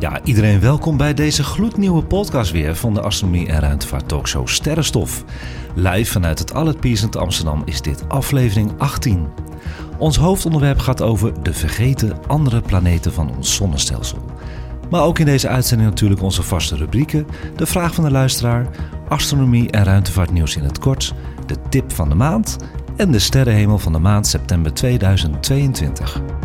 Ja, iedereen welkom bij deze gloednieuwe podcast weer van de Astronomie en Ruimtevaart Talkshow Sterrenstof. Live vanuit het Allard Amsterdam is dit aflevering 18. Ons hoofdonderwerp gaat over de vergeten andere planeten van ons zonnestelsel. Maar ook in deze uitzending natuurlijk onze vaste rubrieken, de vraag van de luisteraar, astronomie en ruimtevaartnieuws in het kort, de tip van de maand en de sterrenhemel van de maand september 2022.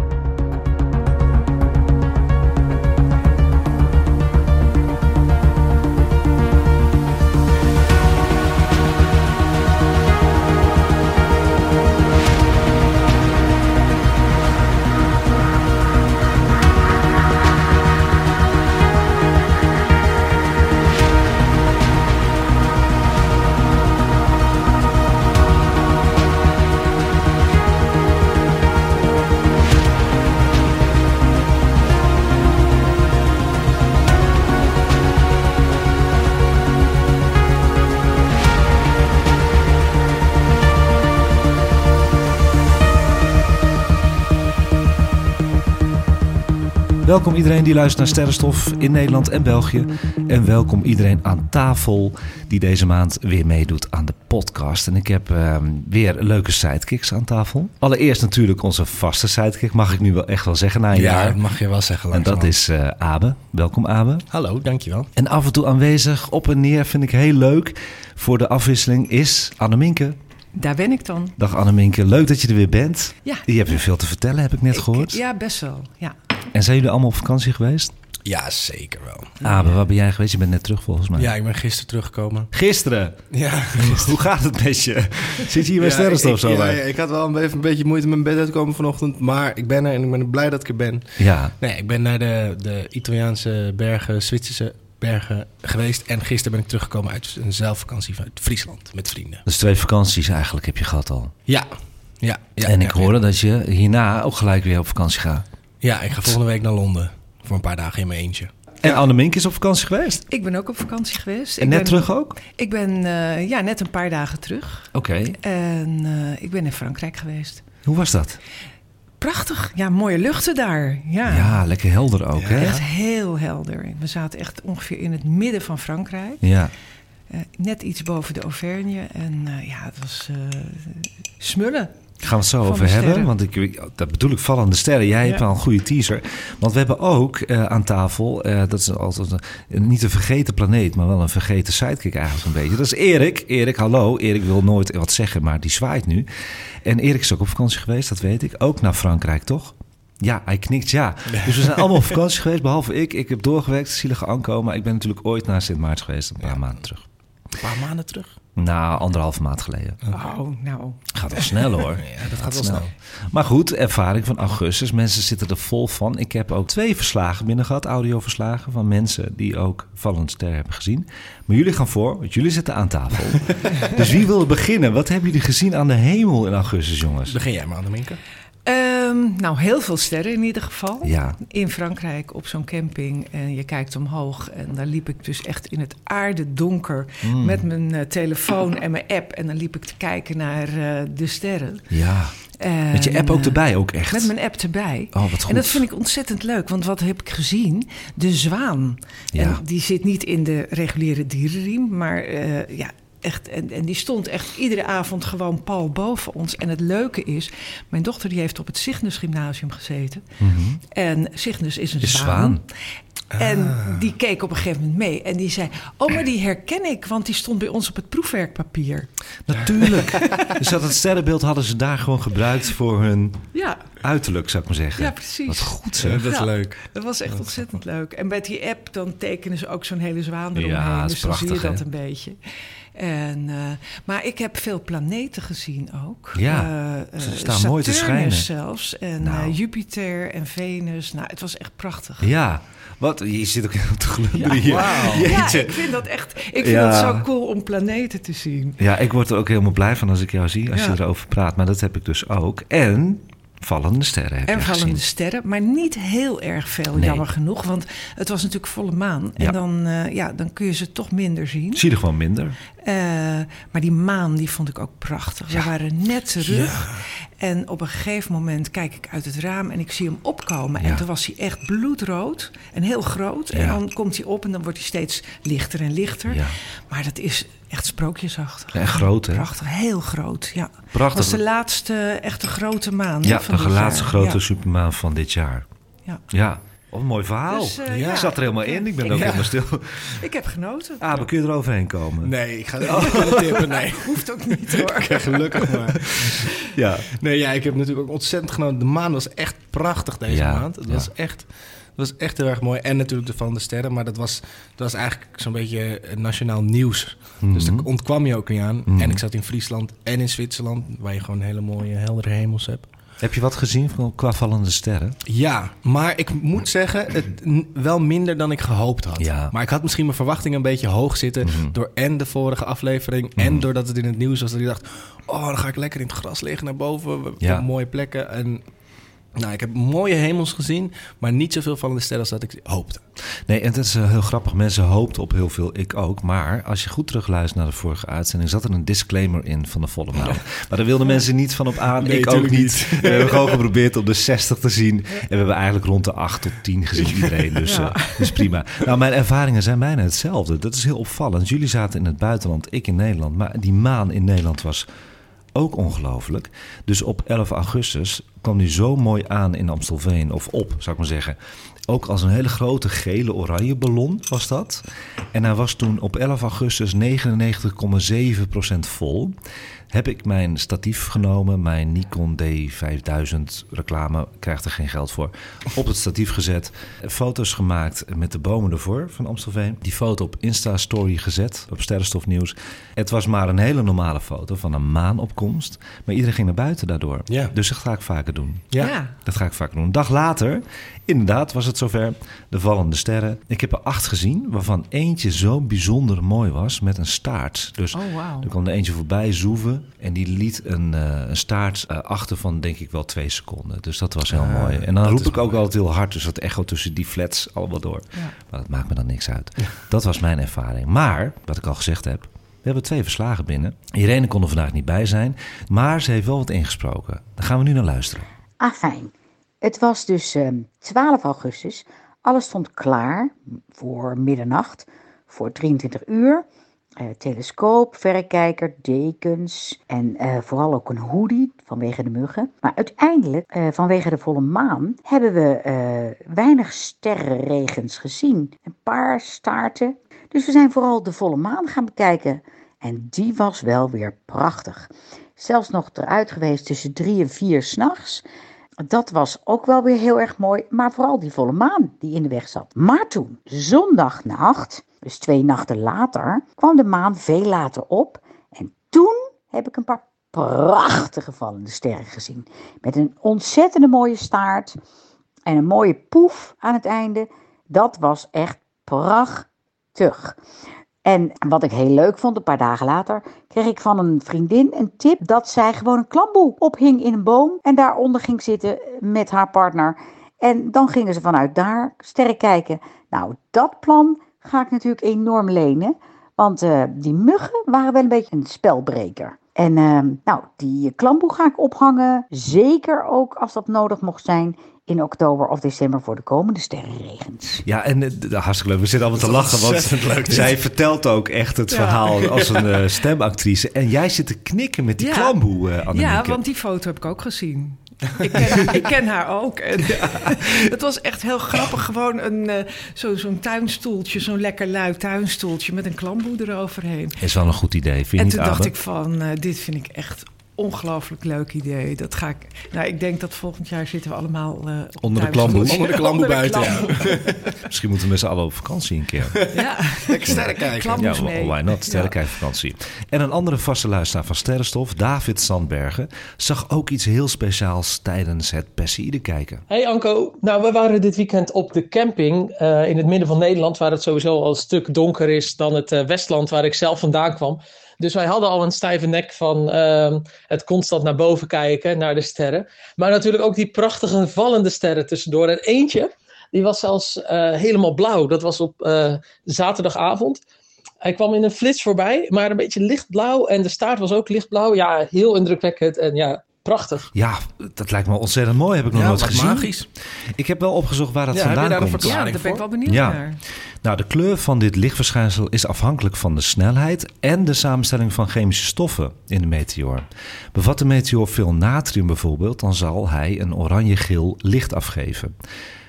Welkom iedereen die luistert naar Sterrenstof in Nederland en België. En welkom iedereen aan tafel die deze maand weer meedoet aan de podcast. En ik heb uh, weer leuke sidekicks aan tafel. Allereerst natuurlijk onze vaste sidekick, mag ik nu wel echt wel zeggen na een ja, jaar. dat mag je wel zeggen. En dat is uh, Abe. Welkom Abe. Hallo, dankjewel. En af en toe aanwezig, op en neer, vind ik heel leuk. Voor de afwisseling is Anneminke. Daar ben ik dan. Dag Anneminke, leuk dat je er weer bent. Ja. Je hebt weer veel te vertellen, heb ik net Ik- gehoord. ja, best wel. Ja. En zijn jullie allemaal op vakantie geweest? Ja, zeker wel. Abe, waar ben jij geweest? Je bent net terug volgens mij. Ja, ik ben gisteren teruggekomen. Gisteren. Ja, Hoe gaat het met je? Zit je hier bij Ja, Sterrenstof ik, zo ja, bij? ja, ik had wel een, even een beetje moeite met mijn bed uitkomen vanochtend. Maar ik ben er en ik ben blij dat ik er ben. Ja. Nee, ik ben naar de, de Italiaanse bergen, Zwitserse bergen geweest. En gisteren ben ik teruggekomen uit een zelfvakantie uit Friesland met vrienden. Dus twee vakanties eigenlijk heb je gehad al. Ja, ja. ja en ik ja, hoorde dat je hierna ook gelijk weer op vakantie gaat. Ja, ik ga volgende week naar Londen. Voor een paar dagen in mijn eentje. En Annemink is op vakantie geweest? Ik ben ook op vakantie geweest. En ik net ben, terug ook? Ik ben eh, ja, net een paar dagen terug. Oké. En eh, ik ben in Frankrijk geweest. Hoe was dat? Prachtig. Ja, mooie luchten daar. Ja. Ja, lekker helder ook, hè? Echt heel helder. We zaten echt ongeveer in het midden van Frankrijk. Ja. Eh, net iets boven de Auvergne. En eh, ja, het was eh, Gaan we het zo over hebben. sterren. Want ik, dat bedoel ik vallende sterren. Jij hebt wel een goede teaser. Want we hebben ook eh, aan tafel, eh, dat is altijd een, niet een vergeten planeet, maar wel een vergeten sidekick eigenlijk een beetje. Dat is Erik. Erik, hallo. Erik wil nooit wat zeggen, maar die zwaait nu. En Erik is ook op vakantie geweest, dat weet ik. Ook naar Frankrijk, toch? Ja, hij knikt ja. Dus we zijn allemaal op vakantie geweest, behalve ik. Ik heb doorgewerkt, zielige. Maar ik ben natuurlijk ooit naar Sint Maarten geweest, een paar maanden terug. Een paar maanden terug. Nou, anderhalve maand geleden. Oh, nou. Gaat wel snel hoor. Ja, dat gaat wel snel. Maar goed, ervaring van augustus. Mensen zitten er vol van. Ik heb ook twee verslagen binnen gehad, audioverslagen van mensen die ook Vallend Ster hebben gezien. Maar jullie gaan voor, want jullie zitten aan tafel. dus wie wil beginnen? Wat hebben jullie gezien aan de hemel in augustus, jongens? Begin jij maar, Anneminke. Ehm, nou, heel veel sterren in ieder geval. Ja, in Frankrijk op zo'n camping en je kijkt omhoog. En daar liep ik dus echt in het aardedonker Mm. met mijn eh, telefoon en mijn app. En dan liep ik te kijken naar eh, de sterren. ja. En, Met je app ook eh, erbij, ook echt. Met mijn app erbij. Oh, wat goed. En dat vind ik ontzettend leuk, want wat heb ik gezien? De zwaan. Ja. En die zit niet in de reguliere dierenriem, maar ja, echt. En, en die stond echt iedere avond gewoon pal boven ons. En het leuke is, mijn dochter die heeft op het Cygnus Gymnasium gezeten. Mhm. En Cygnus is een Is zwaan. zwaan. En Ah. die keek op een gegeven moment mee. En die zei: Oh, maar die herken ik, want die stond bij ons op het proefwerkpapier. Natuurlijk. dus dat het sterrenbeeld hadden ze daar gewoon gebruikt voor hun Ja, uiterlijk, zou ik maar zeggen. Ja, precies. Wat goed Ja, zeg. dat is Ja. leuk. Dat was echt ontzettend leuk. En bij die app dan tekenen ze ook zo'n hele zwaan eromheen. Ja, dat is dus dan zie je prachtig, dat hè? een beetje. En, eh, maar ik heb veel planeten gezien ook. Ja, Eh, ze eh, staan mooi te Saturnus schijnen. zelfs. En Nou. Jupiter en Venus. Nou, het was echt prachtig. Ja, wat, je zit ook helemaal te glunderen Ja, hier. Ja, ik vind dat echt. Ik vind Ja. het zo cool om planeten te zien. Ja, ik word er ook helemaal blij van als ik jou zie, als Ja. je erover praat. Maar dat heb ik dus ook. En vallende sterren heb En vallende gezien. sterren, maar niet heel erg veel, Nee. jammer genoeg. Want het was natuurlijk volle maan. En Ja. dan, eh, ja, dan kun je ze toch minder zien. Zie je er gewoon minder. Eh, maar die maan, die vond ik ook prachtig. We waren net terug. En op een gegeven moment kijk ik uit het raam en ik zie hem opkomen. En toen was hij echt bloedrood en heel groot. En dan komt hij op en dan wordt hij steeds lichter en lichter. Maar dat is echt sprookjesachtig. En groot, hè? Prachtig, heel groot, ja. Prachtig. was de laatste echte grote maan Ja, van de laatste jaar. grote Ja. supermaan van dit jaar. Ja. Ja, wat een mooi verhaal. Dus, eh, ja. Ik zat er helemaal in. Ik ben ook Ja. helemaal stil. Ik heb genoten. Ah, maar kun je er overheen komen? Nee, ik ga niet kunnen tippen, nee. Hoeft ook niet hoor. Ja, gelukkig maar. Ja. Nee, ja, ik heb natuurlijk ook ontzettend genoten. De maan was echt prachtig deze Ja, maand. Het ja. was echt... Het was echt heel erg mooi. En natuurlijk de Van de Sterren. Maar dat was, dat was eigenlijk zo'n beetje eh, nationaal nieuws. Dus daar Mhm. ontkwam je ook niet aan. Mhm. En ik zat in Friesland en in Zwitserland. Waar je gewoon hele mooie, heldere hemels hebt. Heb je wat gezien van qua vallende sterren? Ja, maar ik moet zeggen, het, wel minder dan ik gehoopt had. Ja. Maar ik had misschien mijn verwachtingen een beetje hoog zitten... Mhm. door en de vorige aflevering... En doordat het in het nieuws was dat ik dacht... oh, dan ga ik lekker in het gras liggen naar boven... op Ja. mooie plekken. En nou, ik heb mooie hemels gezien... maar niet zoveel vallende sterren als dat ik hoopte. Nee, en dat is eh, heel grappig. Mensen hoopten op heel veel, ik ook. Maar als je goed terugluistert naar de vorige uitzending... zat er een disclaimer in van de volle maan. Maar daar wilden mensen niet van op aan. Nee, ik ook niet. We hebben gewoon geprobeerd om de 60 te zien. En we hebben eigenlijk rond de 8 tot 10 gezien iedereen. Dus, Ja. eh, dus prima. Nou, mijn ervaringen zijn bijna hetzelfde. Dat is heel opvallend. Jullie zaten in het buitenland, ik in Nederland. Maar die maan in Nederland was ook ongelooflijk. Dus op 11 augustus kwam die zo mooi aan in Amstelveen. Of op, zou ik maar zeggen. Ook als een hele grote gele oranje ballon was dat. En hij was toen op 11 augustus 99,7% vol. Heb ik mijn statief genomen, mijn Nikon D5000 reclame, krijgt er geen geld voor. Op het statief gezet, foto's gemaakt met de bomen ervoor van Amstelveen. Die foto op Insta-story gezet, op Sterrenstofnieuws. Het was maar een hele normale foto van een maanopkomst. Maar iedereen ging naar buiten daardoor. Ja. Dus dat ga ik vaker doen. Ja. Dat ga ik vaak doen. Een dag later, inderdaad, was het zover. De vallende sterren. Ik heb er acht gezien, waarvan eentje zo bijzonder mooi was met een staart. Dus Oh, wauw. er kwam er eentje voorbij zoeven en die liet een, eh, een staart eh, achter van denk ik wel twee seconden. Dus dat was heel Ah, mooi. En dan roep ik ook mooi. altijd heel hard, dus dat echo tussen die flats allemaal door. Ja. Maar dat maakt me dan niks uit. Dat was mijn ervaring. Maar, wat ik al gezegd heb, we hebben twee verslagen binnen. Irene kon er vandaag niet bij zijn, maar ze heeft wel wat ingesproken. Daar gaan we nu naar luisteren. Ah, fijn. Het was dus ehm 12 augustus. Alles stond klaar voor middernacht, voor 23 uur. Eh, telescoop, verrekijker, dekens en eh, vooral ook een hoodie vanwege de muggen. Maar uiteindelijk, eh, vanwege de volle maan, hebben we weinig sterrenregens gezien. Een paar staarten. Dus we zijn vooral de volle maan gaan bekijken. En die was wel weer prachtig. Zelfs nog eruit geweest tussen drie en vier s'nachts. Dat was ook wel weer heel erg mooi, maar vooral die volle maan die in de weg zat. Maar toen, zondagnacht, dus twee nachten later, kwam de maan veel later op. En toen heb ik een paar prachtige vallende sterren gezien. Met een ontzettende mooie staart en een mooie poef aan het einde. Dat was echt prachtig. En wat ik heel leuk vond, een paar dagen later, kreeg ik van een vriendin een tip dat zij gewoon een klamboe ophing in een boom en daaronder ging zitten met haar partner. En dan gingen ze vanuit daar sterren kijken. Nou, dat plan ga ik natuurlijk enorm lenen, want eh, die muggen waren wel een beetje een spelbreker. En eh, nou, die klamboe ga ik ophangen, zeker ook als dat nodig mocht zijn in oktober of december voor de komende sterrenregens. Ja, en eh, hartstikke leuk. We zitten allemaal te lachen, want leuk, zij vertelt ook echt het Ja. verhaal als een eh, stemactrice. En jij zit te knikken met die Ja. klamboe, Annemieke. Ja, want die foto heb ik ook gezien. Ik ken, haar, ik ken haar ook. En het was echt heel grappig. Gewoon een, eh, zo, zo'n tuinstoeltje, zo'n lekker lui tuinstoeltje met een klamboe eroverheen. Is wel een goed idee, vind je En niet, toen dacht ik van, dit vind ik echt ongelooflijk leuk idee. Dat ga ik. Nou, ik denk dat volgend jaar zitten we allemaal eh, Onder de klamboe. Onder de klamboe buiten, ja. Misschien moeten we met z'n allen op vakantie een keer. Ja. Lekker sterren kijken. Klamboes Ja, why not? Sterrenkijkvakantie. En een andere vaste luisteraar van Sterrenstof, David Sandbergen, zag ook iets heel speciaals tijdens het Perseïde kijken. Hey Anko, nou we waren dit weekend op de camping eh, in het midden van Nederland, waar het sowieso al een stuk donker is dan het eh, Westland waar ik zelf vandaan kwam. Dus wij hadden al een stijve nek van ehm, het constant naar boven kijken, naar de sterren. Maar natuurlijk ook die prachtige vallende sterren tussendoor. En eentje, die was zelfs eh, helemaal blauw. Dat was op eh, zaterdagavond. Hij kwam in een flits voorbij, maar een beetje lichtblauw. En de staart was ook lichtblauw. Ja, heel indrukwekkend en ja, prachtig. Ja, dat lijkt me ontzettend mooi. Heb ik nog Ja, nooit wat gezien. magisch. Ik heb wel opgezocht waar dat Ja, heb je vandaan daar komt. Ja, daar ben ik wel benieuwd Ja. naar. Nou, de kleur van dit lichtverschijnsel is afhankelijk van de snelheid en de samenstelling van chemische stoffen in de meteoor. Bevat de meteoor veel natrium bijvoorbeeld, dan zal hij een oranje-geel licht afgeven.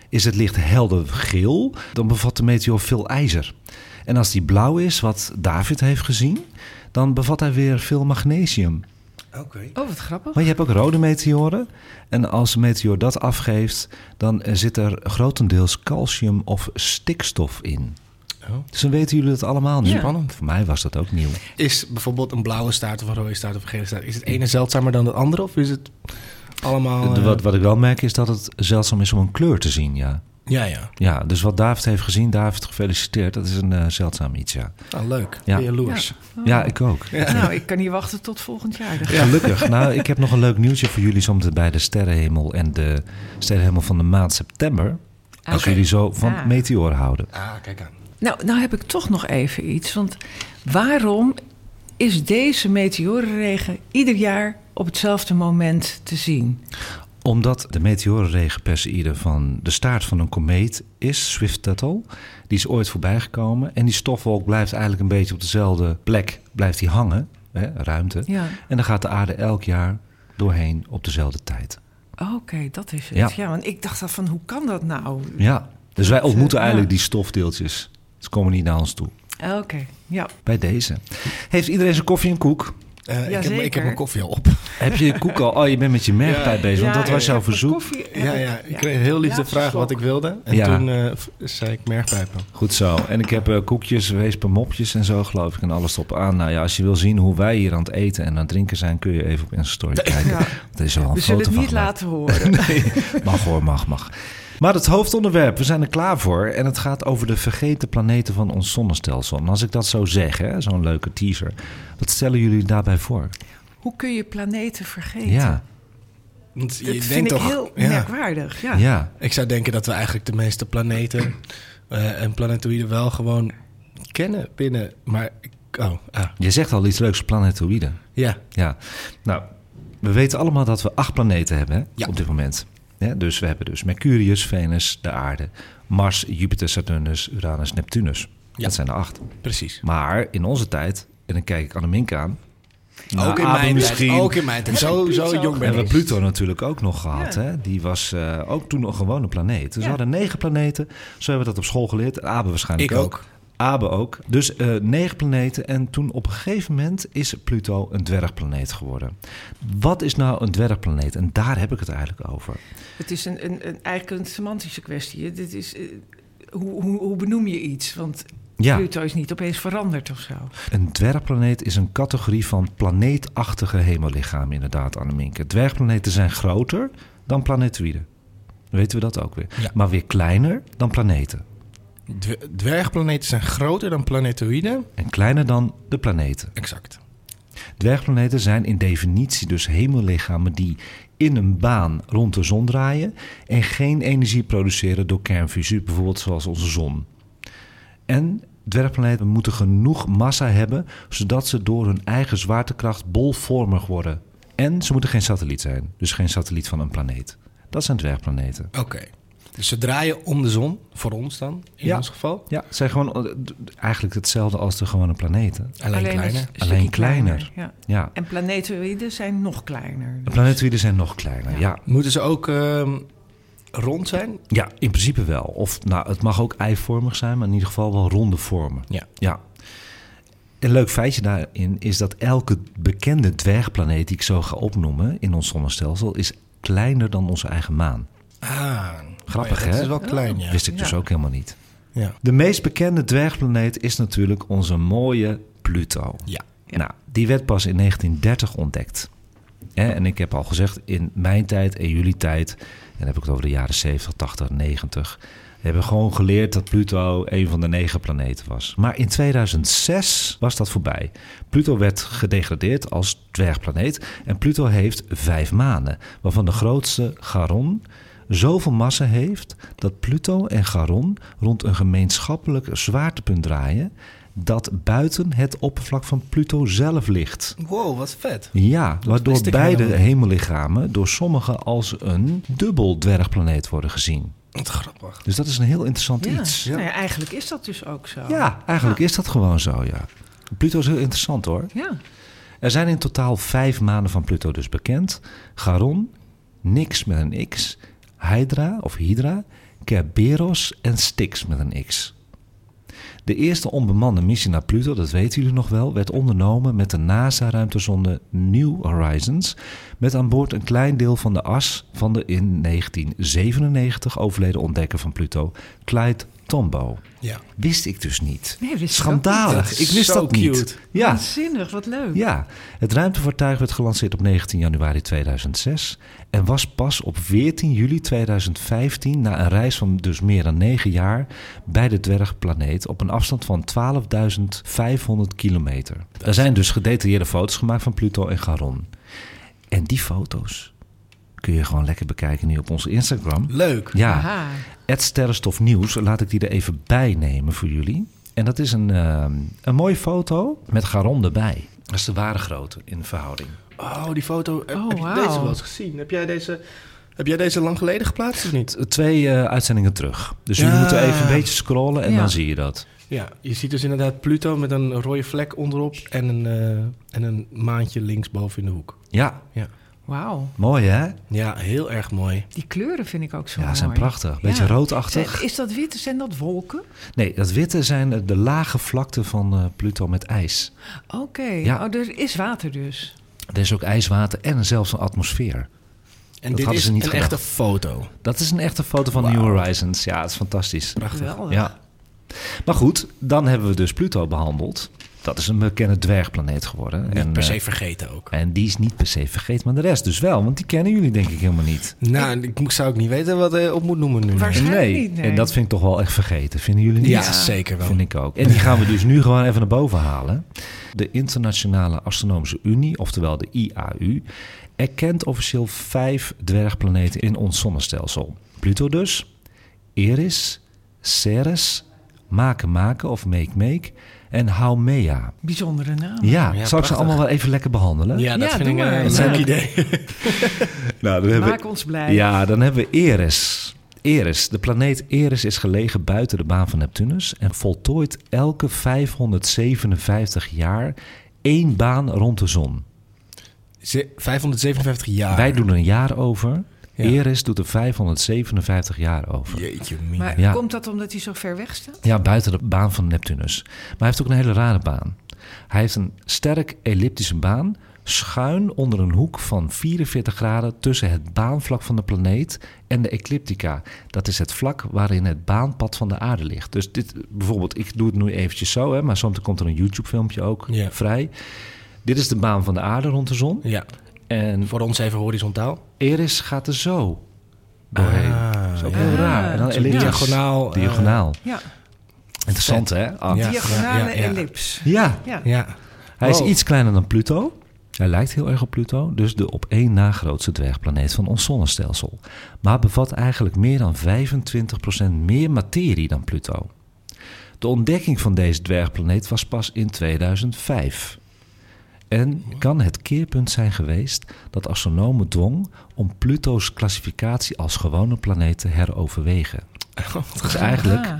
Is het licht helder geel, dan bevat de meteoor veel ijzer. En als die blauw is, wat David heeft gezien, dan bevat hij weer veel magnesium. Oké. Oh, wat grappig. Maar je hebt ook rode meteoren. En als een meteoor dat afgeeft, dan eh, zit er grotendeels calcium of stikstof in. Oh. Dus dan weten jullie het allemaal nu. Ja. Spannend. Voor mij was dat ook nieuw. Is bijvoorbeeld een blauwe staart of een rode staart of een gele staart... is het ene zeldzamer dan het andere? Of is het allemaal... De- eh, wat, wat ik wel merk is dat het zeldzaam is om een kleur te zien, ja. Ja, ja. Ja, dus wat David heeft gezien, David gefeliciteerd. Dat is een eh, zeldzaam iets, ja. Ah, leuk. Ja. Jaloers? Ja, ik ook. Nou, ik kan niet wachten tot volgend jaar. Dan Gelukkig. Nou, ik heb nog een leuk nieuwtje voor jullie zometeen bij de sterrenhemel en de sterrenhemel van de maand september. Als Oké. jullie zo van Ja. meteoren houden. Ah, kijk aan. Nou, nou heb ik toch nog even iets. Want waarom is deze meteorenregen ieder jaar op hetzelfde moment te zien? Omdat de meteorenregen Perseïde van de staart van een komeet is, Swift-Tuttle. Die is ooit voorbijgekomen. En die stofwolk blijft eigenlijk een beetje op dezelfde plek blijft die hangen. Hè, ruimte. Ja, En dan gaat de aarde elk jaar doorheen op dezelfde tijd. oké, dat is het. Ja. Ja. want ik dacht van, hoe kan dat nou? Ja. Dus wij ontmoeten Ja. eigenlijk die stofdeeltjes. Ze komen niet naar ons toe. Oké, ja. Bij deze. Heeft iedereen zijn koffie en koek? Eh, ik, heb, ik heb mijn koffie al op. Heb je je koek al? Oh, je bent met je merkpijp bezig. Want Ja, dat was jouw verzoek. koffie Ja, ik- ja. Ik kreeg heel lief de Ja, vraag wat ik wilde. En Ja. toen eh, zei ik merkpijpen. Goed zo. En ik heb eh, koekjes, weespermopjes en zo geloof ik. En alles op aan. Nou ja, als je wil zien hoe wij hier aan het eten en aan het drinken zijn... kun je even op Insta Story kijken. Ja. Er is al een We zullen het niet laten horen. Nee, mag hoor, mag, mag. Maar het hoofdonderwerp, we zijn er klaar voor. En het gaat over de vergeten planeten van ons zonnestelsel. En als ik dat zo zeg, hè, zo'n leuke teaser... wat stellen jullie daarbij voor? Hoe kun je planeten vergeten? Ja, Want Dat je vind denkt ik heel ja. merkwaardig. Ja. ja. Ik zou denken dat we eigenlijk de meeste planeten eh, en planetoïden wel gewoon kennen binnen. Maar, oh, ah, Je zegt al iets leuks, planetoïden. ja. Ja, nou, we weten allemaal dat we acht planeten hebben hè, Ja. op dit moment. Ja, dus we hebben dus Mercurius, Venus, de aarde, Mars, Jupiter, Saturnus, Uranus, Neptunus. Ja. Dat zijn er acht. Precies. Maar in onze tijd, en dan kijk ik Annemiek aan... nou, ook, in mijn misschien. tijd, ook in mijn tijd. Zo, zo jong We ben hebben ik. Pluto natuurlijk ook nog gehad. Ja. Hè? Die was eh, ook toen nog gewoon een planeet. Dus we hadden negen planeten. Zo hebben we dat op school geleerd. Abe waarschijnlijk Ik ook. Abe ook. Dus eh, negen planeten. En toen op een gegeven moment is Pluto een dwergplaneet geworden. Wat is nou een dwergplaneet? En daar heb ik het eigenlijk over. Het is een, een, een, eigenlijk een semantische kwestie. hè. Dit is, eh, hoe, hoe, hoe benoem je iets? Want Ja, Pluto is niet opeens veranderd of zo. een dwergplaneet is een categorie van planeetachtige hemellichamen, inderdaad, Anneminke. Dwergplaneten zijn groter dan planetoïden. Weten we dat ook weer. Ja. Maar weer kleiner dan planeten. Dw- Dwergplaneten zijn groter dan planetoïden. En kleiner dan de planeten. Exact. Dwergplaneten zijn in definitie dus hemellichamen die in een baan rond de zon draaien en geen energie produceren door kernfusie, bijvoorbeeld zoals onze zon. En dwergplaneten moeten genoeg massa hebben zodat ze door hun eigen zwaartekracht bolvormig worden. En ze moeten geen satelliet zijn, dus geen satelliet van een planeet. Dat zijn dwergplaneten. Oké. Dus ze draaien om de zon, voor ons dan, in Ja. ons geval. Ja, het zijn gewoon eh, eigenlijk hetzelfde als de gewone planeten. Alleen, een kleiner. Alleen kleiner. Ja. Ja, En planetoïden zijn nog kleiner. de planetoïden zijn nog kleiner. Ja. ja. Moeten ze ook ehm, rond zijn? Ja, in principe wel. Of nou, het mag ook eivormig zijn, maar in ieder geval wel ronde vormen. Ja. Ja. Een leuk feitje daarin is dat elke bekende dwergplaneet die ik zo ga opnoemen in ons zonnestelsel is kleiner dan onze eigen maan. Ah, Grappig, oh hè? is wel klein, ja. Wist ik dus ook helemaal niet. Ja. De meest bekende dwergplaneet is natuurlijk onze mooie Pluto. Ja. Ja. Nou, die werd pas in 1930 ontdekt. Hè, En ik heb al gezegd, in mijn tijd en jullie tijd, en dan heb ik het over de jaren 70, 80, 90, hebben we gewoon geleerd dat Pluto een van de negen planeten was. Maar in 2006 was dat voorbij. Pluto werd gedegradeerd als dwergplaneet en Pluto heeft vijf manen, waarvan de grootste Charon zoveel massa heeft dat Pluto en Charon rond een gemeenschappelijk zwaartepunt draaien dat buiten het oppervlak van Pluto zelf ligt. Wow, wat vet. Ja, waardoor beide hemellichamen door sommigen als een dubbel dwergplaneet worden gezien. Wat grappig. Dus dat is een heel interessant Ja. iets. Nou ja, eigenlijk is dat dus ook zo. Ja, eigenlijk is dat gewoon zo, ja. Pluto is heel interessant hoor. Ja. Er zijn in totaal vijf maanden van Pluto dus bekend. Charon, Nix met een X, Hydra of Hydra, Kerberos en Styx met een X. De eerste onbemande missie naar Pluto, dat weten jullie nog wel, werd ondernomen met de NASA-ruimtezonde New Horizons. Met aan boord een klein deel van de as van de in 1997 overleden ontdekker van Pluto, Clyde Tombaugh. Ja. Wist ik dus niet. Nee, wist Schandalig. niet. Ik wist dat niet. cute. Ja, Waanzinnig, wat leuk. ja, het ruimtevaartuig werd gelanceerd op 19 januari 2006 en was pas op 14 juli 2015 na een reis van dus meer dan 9 jaar bij de dwergplaneet op een afstand van 12.500 kilometer. Er zijn dus gedetailleerde foto's gemaakt van Pluto en Charon. En die foto's kun je gewoon lekker bekijken nu op onze Instagram. Leuk. Ja, het Sterrenstof Nieuws, laat ik die er even bij nemen voor jullie. En dat is een, eh, een mooie foto met Garon erbij. Dat is de ware grootte in verhouding. Oh, die foto. Heb, Oh, heb je deze wel eens gezien? Heb jij deze, heb jij deze lang geleden geplaatst of niet? Twee eh, uitzendingen terug. Dus jullie Ja. moeten even een beetje scrollen en Ja. dan zie je dat. Ja, je ziet dus inderdaad Pluto met een rode vlek onderop en een, eh, en een maantje linksboven in de hoek. Ja, Wauw. mooi hè? Ja, heel erg mooi. Die kleuren vind ik ook zo Ja, mooi. zijn prachtig. Beetje Ja. roodachtig. Zijn- Is dat wit? Zijn dat wolken? Nee, dat witte zijn de lage vlakten van eh, Pluto met ijs. Oké. Ja. Oh, er is water dus. Er is ook ijswater en zelfs een atmosfeer. En Dat dit hadden is ze niet een gedacht. echte foto. Dat is een echte foto van. New Horizons. Ja, het is fantastisch. Prachtig. Geweldig. Ja. Maar goed, dan hebben we dus Pluto behandeld. Dat is een bekende dwergplaneet geworden. Niet en, per eh, se vergeten ook. en die is niet per se vergeten, maar de rest dus wel. Want die kennen jullie denk ik helemaal niet. Nou, ik moet- zou ook niet weten wat hij op moet noemen nu. Waarschijnlijk niet, nee. En dat vind ik toch wel echt vergeten. Vinden jullie niet? Ja, Ja. zeker wel. Vind ik ook. En die gaan we dus nu gewoon even naar boven halen. De Internationale Astronomische Unie, oftewel de IAU, erkent officieel vijf dwergplaneten in ons zonnestelsel. Pluto dus, Eris, Ceres, Makemake of Make-Make en Haumea. Bijzondere naam. Ja, ja, zal ik ze allemaal wel even lekker behandelen? Ja, dat Ja, vind ik maar. een leuk idee. Nou, dan hebben Maak ons blij. Ja, dan hebben we Eris. Eris. De planeet Eris is gelegen buiten de baan van Neptunus en voltooit elke 557 jaar één baan rond de zon. Ze- 557 jaar. Wij doen er een jaar over. Ja. Eris doet er 557 jaar over. Jeetje. Maar Ja. komt dat omdat hij zo ver weg staat? Ja, buiten de baan van Neptunus. Maar hij heeft ook een hele rare baan. Hij heeft een sterk elliptische baan, schuin onder een hoek van 44 graden tussen het baanvlak van de planeet en de ecliptica. Dat is het vlak waarin het baanpad van de aarde ligt. Dus dit, bijvoorbeeld, ik doe het nu eventjes zo, hè, maar soms komt er een YouTube-filmpje ook Ja. vrij. Dit is de baan van de aarde rond de zon. Ja, En voor ons even horizontaal. Eris gaat er zo doorheen. Ah, dat is ook ja. heel raar. En dan Zo elliptisch. diagonaal, eh, Diagonaal. Ja. Interessant, hè? Ah. Ja. Diagonale ja, ja. ellips. ja, Ja. Ja. Hij is Wow. iets kleiner dan Pluto. Hij lijkt heel erg op Pluto, dus de op één na grootste dwergplaneet van ons zonnestelsel. Maar bevat eigenlijk meer dan 25% meer materie dan Pluto. De ontdekking van deze dwergplaneet was pas in 2005. En kan het keerpunt zijn geweest dat astronomen dwong om Pluto's klassificatie als gewone planeet te heroverwegen. Dus eigenlijk, Ah.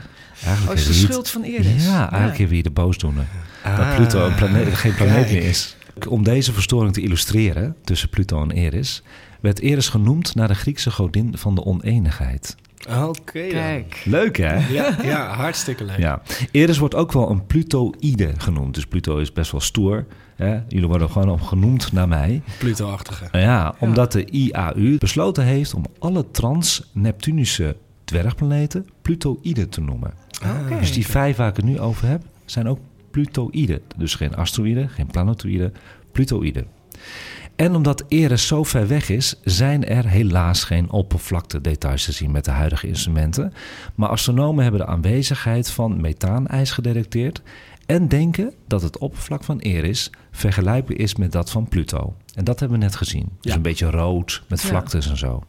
eigenlijk Oh, is de hebben schuld van Eris. Ja, eigenlijk hebben we hier de boosdoener dat Ah, Pluto een planeet, geen planeet kijk. meer is. Om deze verstoring te illustreren tussen Pluto en Eris, werd Eris genoemd naar de Griekse godin van de oneenigheid. Oké. Leuk hè? Ja, ja, hartstikke leuk. Ja. Eris wordt ook wel een Plutoïde genoemd. Dus Pluto is best wel stoer. Hè? Jullie worden gewoon op genoemd naar mij. Pluto-achtige. Nou ja, omdat de IAU besloten heeft om alle trans-Neptunische dwergplaneten Plutoïden te noemen. Oké. Dus die vijf waar ik het nu over heb, zijn ook Plutoïden. Dus geen asteroïden, geen planetoïden, Plutoïden. En omdat Eris zo ver weg is, zijn er helaas geen oppervlaktedetails te zien met de huidige instrumenten. Maar astronomen hebben de aanwezigheid van methaanijs gedetecteerd en denken dat het oppervlak van Eris vergelijkbaar is met dat van Pluto. En dat hebben we net gezien. Dus Ja. een beetje rood met Ja. vlaktes en zo.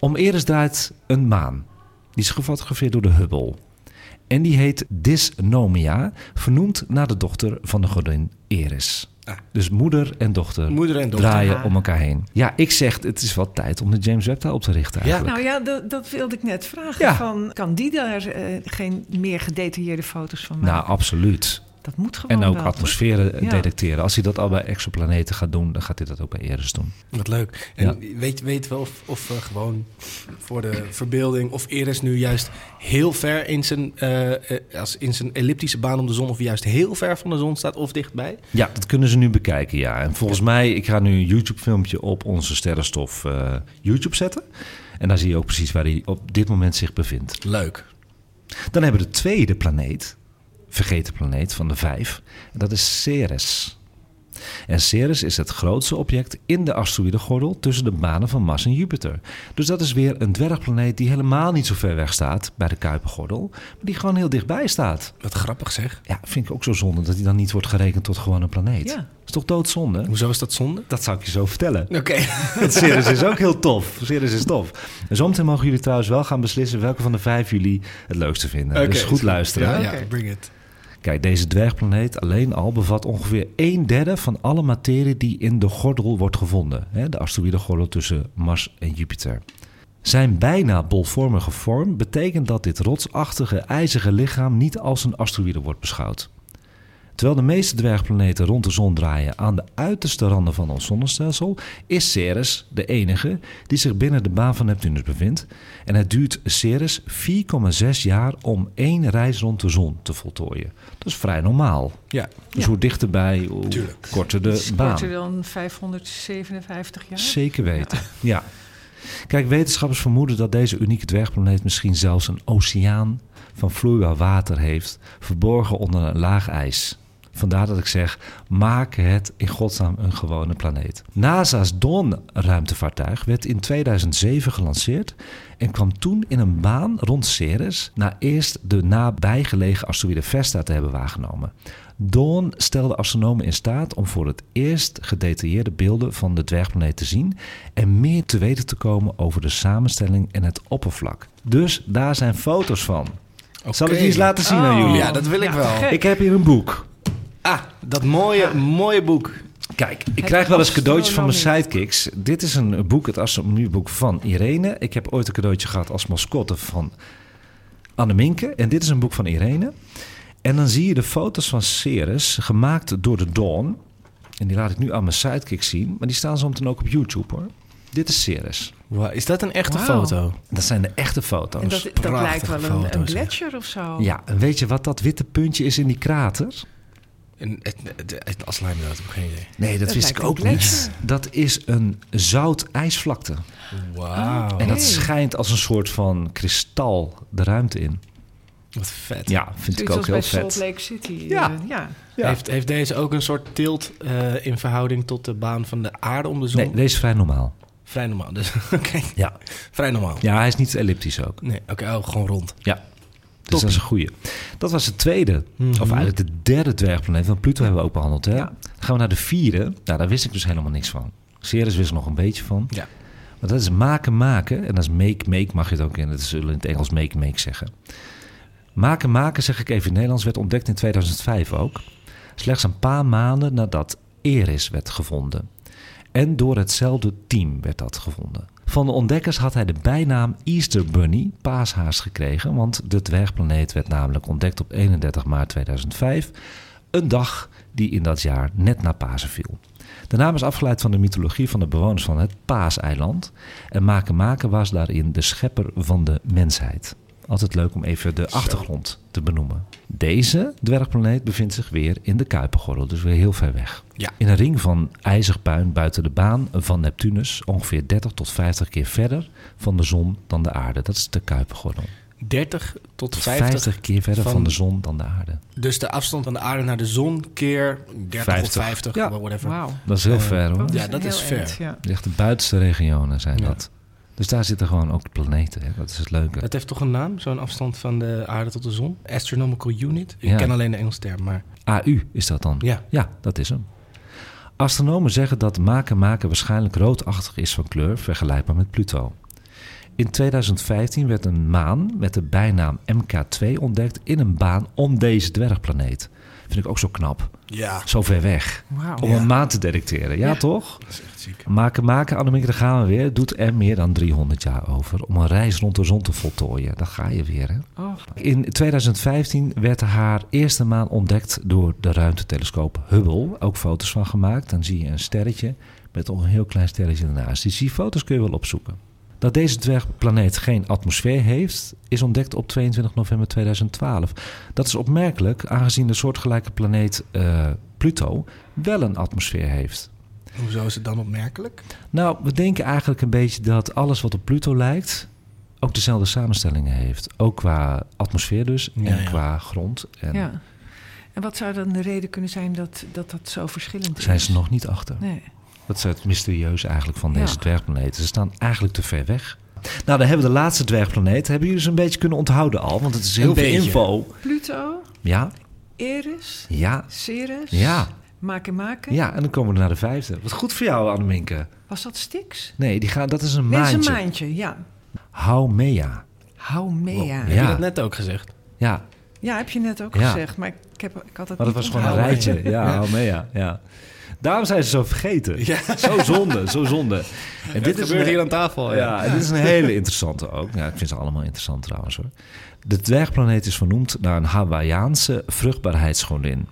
Om Eris draait een maan. Die is gefotografeerd door de Hubble. En die heet Dysnomia, vernoemd naar de dochter van de godin Eris. Ah. Dus moeder en dochter Moeder en dochter. draaien om elkaar heen. Ja, ik zeg, het is wel tijd om de James Webb daar op te richten eigenlijk. Nou ja, dat, dat wilde ik net vragen. Ja. Van, kan die daar eh, geen meer gedetailleerde foto's van maken? Nou, absoluut. Dat moet gewoon En ook wel, atmosferen Ja. detecteren. Als hij dat al bij exoplaneten gaat doen, dan gaat hij dat ook bij Eris doen. Wat leuk. En weet, weet wel of, of we gewoon voor de verbeelding... of Eris nu juist heel ver in zijn, eh, eh, als in zijn elliptische baan om de zon... of juist heel ver van de zon staat of dichtbij? Ja, dat kunnen ze nu bekijken, ja. En volgens mij, ik ga nu een YouTube-filmpje op onze sterrenstof eh, YouTube zetten. En daar zie je ook precies waar hij op dit moment zich bevindt. Leuk. Dan hebben we de tweede planeet, vergeten planeet van de vijf. En dat is Ceres. En Ceres is het grootste object in de asteroïdengordel tussen de banen van Mars en Jupiter. Dus dat is weer een dwergplaneet die helemaal niet zo ver weg staat bij de Kuipergordel, maar die gewoon heel dichtbij staat. Wat grappig zeg. Ja, vind ik ook zo zonde dat hij dan niet wordt gerekend tot gewoon een planeet. Ja. is toch doodzonde? Hoezo is dat zonde? Dat zou ik je zo vertellen. Oké. Want Ceres is ook heel tof. Ceres is tof. En zometeen mogen jullie trouwens wel gaan beslissen welke van de vijf jullie het leukste vinden. dus goed luisteren. Ja, ja, bring it. Kijk, deze dwergplaneet alleen al bevat ongeveer een derde van alle materie die in de gordel wordt gevonden. Hè, de asteroïdengordel tussen Mars en Jupiter. Zijn bijna bolvormige vorm betekent dat dit rotsachtige, ijzige lichaam niet als een asteroïde wordt beschouwd. Terwijl de meeste dwergplaneten rond de zon draaien aan de uiterste randen van ons zonnestelsel, is Ceres de enige die zich binnen de baan van Neptunus bevindt. En het duurt Ceres 4,6 jaar om één reis rond de zon te voltooien. Dat is vrij normaal. Ja. Dus Ja. hoe dichterbij, hoe Tuurlijk. korter de Is baan. korter dan 557 jaar? Zeker weten, ja. Kijk, wetenschappers vermoeden dat deze unieke dwergplaneet misschien zelfs een oceaan van vloeibaar water heeft, verborgen onder een laag ijs. Vandaar dat ik zeg, maak het in godsnaam een gewone planeet. NASA's Dawn-ruimtevaartuig werd in 2007 gelanceerd en kwam toen in een baan rond Ceres na eerst de nabijgelegen asteroïde Vesta te hebben waargenomen. Dawn stelde astronomen in staat om voor het eerst gedetailleerde beelden van de dwergplaneet te zien en meer te weten te komen over de samenstelling en het oppervlak. Dus daar zijn foto's van. Zal ik die eens laten zien aan Oh. jullie? Ja, dat wil ik Ja, wel. gek. Ik heb hier een boek. Ah, dat mooie, mooie boek. Kijk, ik krijg wel eens cadeautjes van mijn sidekicks. Dit is een boek, het astronomieboek van Irene. Ik heb ooit een cadeautje gehad als mascotte van Anneminke. En dit is een boek van Irene. En dan zie je de foto's van Ceres, gemaakt door de Dawn. En die laat ik nu aan mijn sidekicks zien. Maar die staan zo meteen ook op YouTube hoor. Dit is Ceres. Wow, is dat een echte foto? Dat zijn de echte foto's. En dat, dat lijkt wel een, een foto's, gletsjer of zo. Ja, en weet je wat dat witte puntje is in die krater? En het, het, het, als lijmdood, ik heb geen idee. Nee, dat, Dat wist ik ook niet. Dat is een zout ijsvlakte. Wauw. En dat schijnt als een soort van kristal de ruimte in. Wat vet. Ja, vind ik ook heel bij Salt vet. Lake City. Ja. eh, ja. Heeft, heeft deze ook een soort tilt eh, in verhouding tot de baan van de aarde om de zon? Nee, deze is vrij normaal. Vrij normaal. Dus, oké. Ja. Vrij normaal. ja, hij is niet elliptisch ook. Nee, oké, oh, gewoon rond. Ja. Dus dat is een goeie. Dat was de tweede, Mhm. of eigenlijk de derde dwergplaneet. Want Pluto hebben we ook behandeld. Hè? Ja. Dan gaan we naar de vierde. Nou, daar wist ik dus helemaal niks van. Ceres wist er nog een beetje van. Ja. Maar dat is maken, maken. En dat is make, make mag je het ook in. Dat zullen in het Engels make, make zeggen. Maken, maken, zeg ik even in het Nederlands, werd ontdekt in 2005 ook. Slechts een paar maanden nadat Eris werd gevonden. En door hetzelfde team werd dat gevonden. Van de ontdekkers had hij de bijnaam Easter Bunny, paashaas, gekregen. Want de dwergplaneet werd namelijk ontdekt op 31 maart 2005. Een dag die in dat jaar net na Pasen viel. De naam is afgeleid van de mythologie van de bewoners van het Paaseiland. En Maken was daarin de schepper van de mensheid. Altijd leuk om even de achtergrond te benoemen. Deze dwergplaneet bevindt zich weer in de Kuipengordel, dus weer heel ver weg. Ja. In een ring van ijzig puin buiten de baan van Neptunus, ongeveer 30 tot 50 keer verder van de zon dan de aarde. Dat is de Kuipengordel. 30 tot 50, 50. keer verder van, van de zon dan de aarde. Dus de afstand van de aarde naar de zon keer 30 50. of 50, Ja. whatever. Wauw. Dat is heel Eh, ver hoor. Ja, dat is ver. eind, ja. Echt de buitenste regionen zijn Ja. dat. Dus daar zitten gewoon ook de planeten. Hè? Dat is het leuke. Het heeft toch een naam, zo'n afstand van de aarde tot de zon? Astronomical Unit? Ik Ja. ken alleen de Engelse term, maar AU is dat dan? ja. Ja, dat is hem. Astronomen zeggen dat Maken Maken waarschijnlijk roodachtig is van kleur, vergelijkbaar met Pluto. In 2015 werd een maan met de bijnaam MK2 ontdekt in een baan om deze dwergplaneet. Vind ik ook zo knap. Ja, Zo ver weg. Wauw. Om Ja. een maan te detecteren. Ja, Ja. toch? dat is echt ziek. Maken Maken, Annemieke, daar gaan we weer. Doet er meer dan 300 jaar over om een reis rond de zon te voltooien. Daar ga je weer, hè? Oh, In 2015 werd haar eerste maan ontdekt door de ruimtetelescoop Hubble. Ook foto's van gemaakt. Dan zie je een sterretje met nog een heel klein sterretje ernaast. Dus die foto's kun je wel opzoeken. Dat deze dwergplaneet geen atmosfeer heeft, is ontdekt op 22 november 2012. Dat is opmerkelijk, aangezien de soortgelijke planeet eh, Pluto wel een atmosfeer heeft. Hoezo is het dan opmerkelijk? Nou, we denken eigenlijk een beetje dat alles wat op Pluto lijkt ook dezelfde samenstellingen heeft. Ook qua atmosfeer dus Ja, en ja. qua grond. En ja. En wat zou dan de reden kunnen zijn dat dat, dat zo verschillend daar is? zijn ze nog niet achter. Nee. Dat is het mysterieuze eigenlijk van deze Ja. dwergplaneten. Ze staan eigenlijk te ver weg. Nou, dan hebben we de laatste dwergplaneet. Hebben jullie ze een beetje kunnen onthouden al? Want het is heel Een veel beetje. info. Pluto, Ja, Eris, ja, Ceres, ja, Maken Maken. ja. En dan komen we naar de vijfde. Wat goed voor jou, Anneminke. Was dat Styx? Nee, die gaan, dat is een Nee, dat is maandje. een maandje, ja. Haumea. Haumea. Ja. Heb je dat net ook gezegd? Ja, Ja, heb je net ook Ja. gezegd, maar ik, heb, ik had het maar dat niet was gewoon een rijtje. Ja, Haumea. Ja. Daarom zijn ze zo vergeten. Ja. Zo zonde, zo zonde. En Dit gebeurt een- hier aan tafel. Ja, en dit is een hele interessante ook. Ja, ik vind ze allemaal interessant trouwens hoor. De dwergplaneet is vernoemd naar een Hawaïaanse vruchtbaarheidsgodin.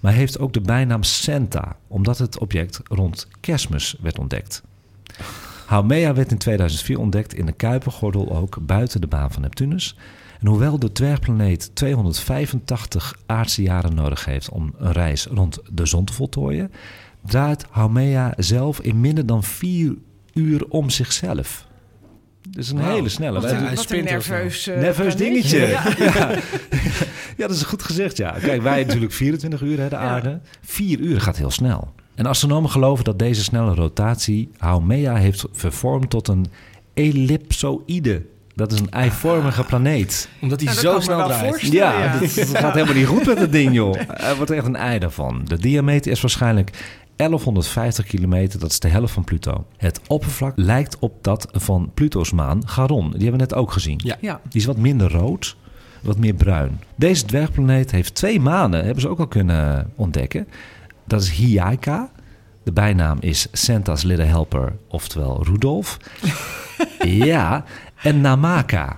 Maar heeft ook de bijnaam Santa, omdat het object rond kerstmis werd ontdekt. Haumea werd in 2004 ontdekt in de Kuipergordel ook buiten de baan van Neptunus. En hoewel de dwergplaneet 285 aardse jaren nodig heeft om een reis rond de zon te voltooien, draait Haumea zelf in minder dan vier uur om zichzelf. Dus een hele snelle. Wat Wij een, wat een nerveus, eh, Nerveus dingetje. Ja. Ja. ja, dat is goed gezegd, ja. Kijk, wij natuurlijk 24 uur, hè, de aarde. Vier uur gaat heel snel. En astronomen geloven dat deze snelle rotatie Haumea heeft vervormd tot een ellipsoïde. Dat is een eivormige planeet. Omdat hij Nou, dat zo snel draait. Ja, ja. het gaat helemaal niet goed met het ding, joh. Er wordt echt een ei daarvan. De diameter is waarschijnlijk 1150 kilometer, dat is de helft van Pluto. Het oppervlak lijkt op dat van Pluto's maan Charon. Die hebben we net ook gezien. Ja. Ja. Die is wat minder rood, wat meer bruin. Deze dwergplaneet heeft twee manen, hebben ze ook al kunnen ontdekken. Dat is Hiaika. De bijnaam is Santa's Little Helper, oftewel Rudolf. ja, en Namaka.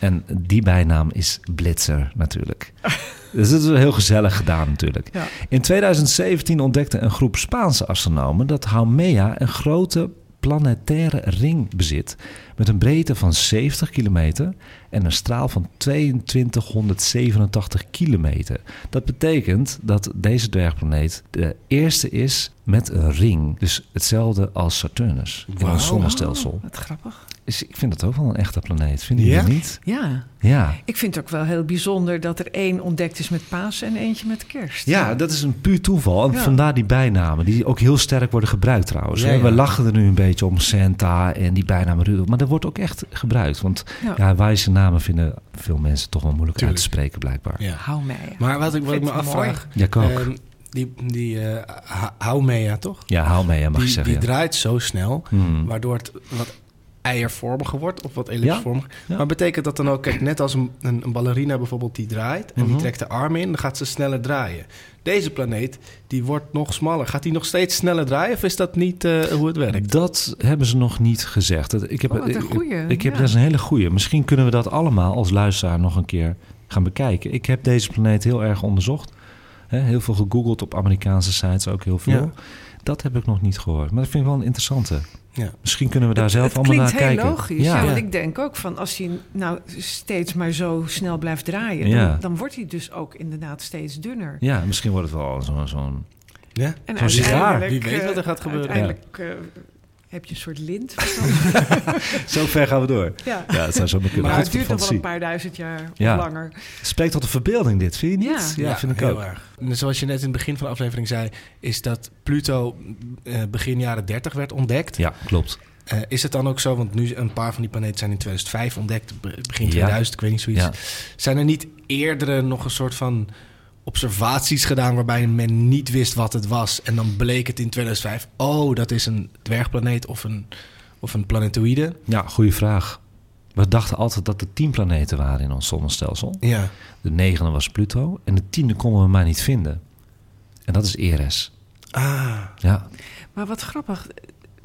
En die bijnaam is Blitzer natuurlijk. Dus dat is wel heel gezellig gedaan natuurlijk. Ja. In 2017 ontdekte een groep Spaanse astronomen dat Haumea een grote planetaire ring bezit met een breedte van 70 kilometer en een straal van 2287 kilometer. Dat betekent dat deze dwergplaneet de eerste is met een ring. Dus hetzelfde als Saturnus in ons zonnestelsel. Wat grappig. Dus ik vind dat ook wel een echte planeet. Vinden Ja? jullie niet? Ja, Ja. ik vind het ook wel heel bijzonder dat er één ontdekt is met paas en eentje met kerst. Ja, dat is een puur toeval. En Ja. vandaar die bijnamen, die ook heel sterk worden gebruikt trouwens. Ja. We lachen er nu een beetje om Santa en die bijnamen Rudolf. Maar dat wordt ook echt gebruikt. Want Ja. ja, wijze namen vinden veel mensen toch wel moeilijk Tuurlijk. uit te spreken blijkbaar. Ja. Hou mij. Maar wat ik, wat ik Vind me het afvraag... Ja, ik ook. ehm, die die Ha- Haumea, toch? ja, ja, mag je Die, zeggen. die ja. draait zo snel, Hmm. waardoor het wat eiervormiger wordt of wat ellipsvormiger. Ja. Maar betekent dat dan ook, kijk, net als een, een, een ballerina bijvoorbeeld die draait en Mhm. die trekt de arm in, dan gaat ze sneller draaien. Deze planeet, die wordt nog smaller. Gaat die nog steeds sneller draaien of is dat niet eh, hoe het werkt? Dat hebben ze nog niet gezegd. Dat- Ik heb, Oh, een ik- goeie, Ik heb ja. dat is een hele goeie. Misschien kunnen we dat allemaal als luisteraar nog een keer gaan bekijken. Ik heb deze planeet heel erg onderzocht. Hè, heel veel gegoogeld op Amerikaanse sites, ook heel veel. Ja. Dat heb ik nog niet gehoord. Maar dat vind ik wel een interessante. Ja. Misschien kunnen we daar Het- zelf het allemaal naar klinkt heel kijken. logisch. Ja. ja. want ik denk ook van als hij nou steeds maar zo snel blijft draaien, Ja. dan, dan wordt hij dus ook inderdaad steeds dunner. Ja, misschien wordt het wel zo- zo'n... Ja? En Zo'n sigaar. uiteindelijk, Wie weet wat er eh, gaat gebeuren. Uiteindelijk eh, heb je een soort lint. Zo ver gaan we door. ja. Ja, het zou zo maar kunnen. Maar het duurt nog wel een paar duizend jaar Ja. of langer. Spreekt tot de verbeelding dit, vind je niet? Ja. vind ik heel ook. erg. En Zoals je net in het begin van de aflevering zei, is dat Pluto eh, begin jaren 30 werd ontdekt. Ja, klopt. Eh, is het dan ook zo, want nu een paar van die planeten zijn in 2005 ontdekt, be- begin Ja. 2000, ik weet niet zoiets. Ja. Zijn er niet eerdere nog een soort van observaties gedaan waarbij men niet wist wat het was en dan bleek het in 2005, oh, dat is een dwergplaneet of een, of een planetoïde? Ja, goede vraag. We dachten altijd dat er tien planeten waren in ons zonnestelsel. Ja. De negende was Pluto en de tiende konden we maar niet vinden. En dat is Eris. Ah, Ja, Maar wat grappig.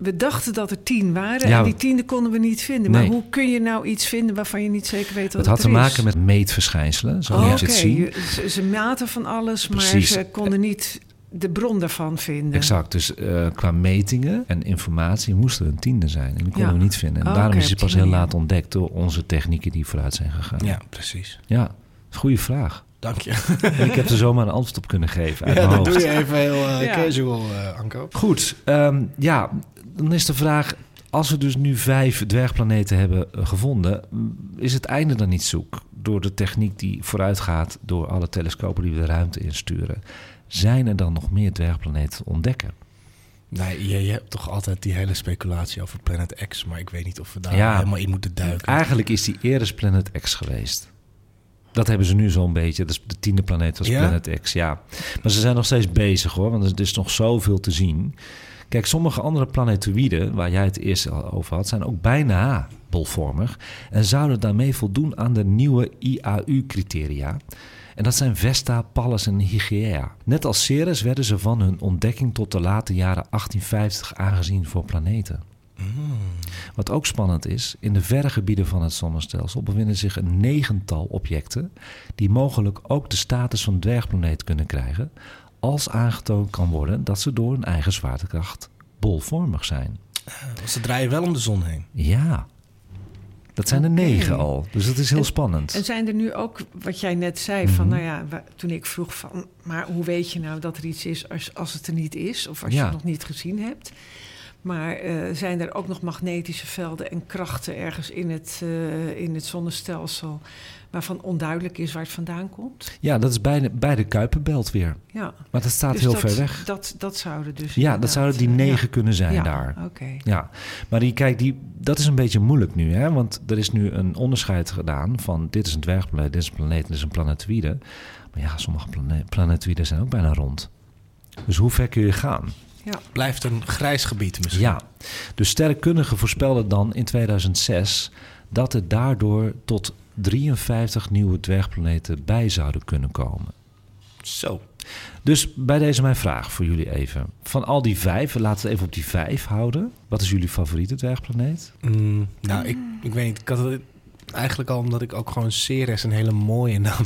We dachten dat er tien waren Ja. en die tiende konden we niet vinden. Nee. Maar hoe kun je nou iets vinden waarvan je niet zeker weet wat het had te er is? maken met meetverschijnselen, zo Oh, moet het zien. ze, ze maten van alles, Precies. maar ze konden niet de bron daarvan vinden. Exact, dus eh, qua metingen en informatie moesten er een tiende zijn. En die konden Ja. we niet vinden. En Oh, daarom is het pas heel laat ontdekt door onze technieken die vooruit zijn gegaan. ja, precies. Ja, goede vraag. Dank je. En ik heb er zomaar een antwoord op kunnen geven uit Ja, mijn dat hoofd. doe je even heel eh, Ja. casual, eh Anko. Goed, ehm, ja, dan is de vraag... als we dus nu vijf dwergplaneten hebben eh, gevonden... is het einde dan niet zoek? Door de techniek die vooruit gaat... door alle telescopen die we de ruimte insturen... zijn er dan nog meer dwergplaneten te ontdekken? Nee, je, je hebt toch altijd die hele speculatie over Planet X, maar ik weet niet of we daar Ja. helemaal in moeten duiken. Eigenlijk is die Eris Planet X geweest. Dat hebben ze nu zo'n beetje. Dat is de tiende planeet was Ja? Planet X, ja. Maar ze zijn nog steeds bezig hoor, want er is nog zoveel te zien. Kijk, sommige andere planetoïden, waar jij het eerst al over had, zijn ook bijna bolvormig. En zouden daarmee voldoen aan de nieuwe IAU-criteria. En dat zijn Vesta, Pallas en Hygiea. Net als Ceres werden ze van hun ontdekking tot de late jaren 1850 aangezien voor planeten. Wat ook spannend is, in de verre gebieden van het zonnestelsel bevinden zich een negental objecten die mogelijk ook de status van dwergplaneet kunnen krijgen als aangetoond kan worden dat ze door hun eigen zwaartekracht bolvormig zijn. Ze draaien wel om de zon heen. Ja, dat zijn er negen al, dus dat is heel En- spannend. En zijn er nu ook, wat jij net zei, van Mhm. nou ja, toen ik vroeg van, maar hoe weet je nou dat er iets is als, als het er niet is, of als je het nog niet gezien hebt? Maar eh, zijn er ook nog magnetische velden en krachten ergens in het, eh, in het zonnestelsel waarvan onduidelijk is waar het vandaan komt? Ja, dat is bij de, bij de Kuiperbelt weer, Ja, maar dat staat dus heel dat, ver weg. Dat, dat zouden dus. Ja, dat zouden die eh, negen ja. kunnen zijn Ja, daar. Oké. Ja, maar die, kijk, die, dat is een beetje moeilijk nu, hè? want er is nu een onderscheid gedaan van dit is een dwergplaneet, dit is een planeet, dit is een planetoïde. Maar ja, sommige plane planetoïden zijn ook bijna rond. Dus hoe ver kun je gaan? Blijft een grijs gebied misschien. Ja, dus sterrenkundigen voorspelden dan in 2006 dat er daardoor tot 53 nieuwe dwergplaneten bij zouden kunnen komen. Zo. Dus bij deze mijn vraag voor jullie even. Van al die vijf, laten we het even op die vijf houden. Wat is jullie favoriete dwergplaneet? Mm, nou, ik, ik weet niet. Ik had het eigenlijk al omdat ik ook gewoon Ceres een hele mooie naam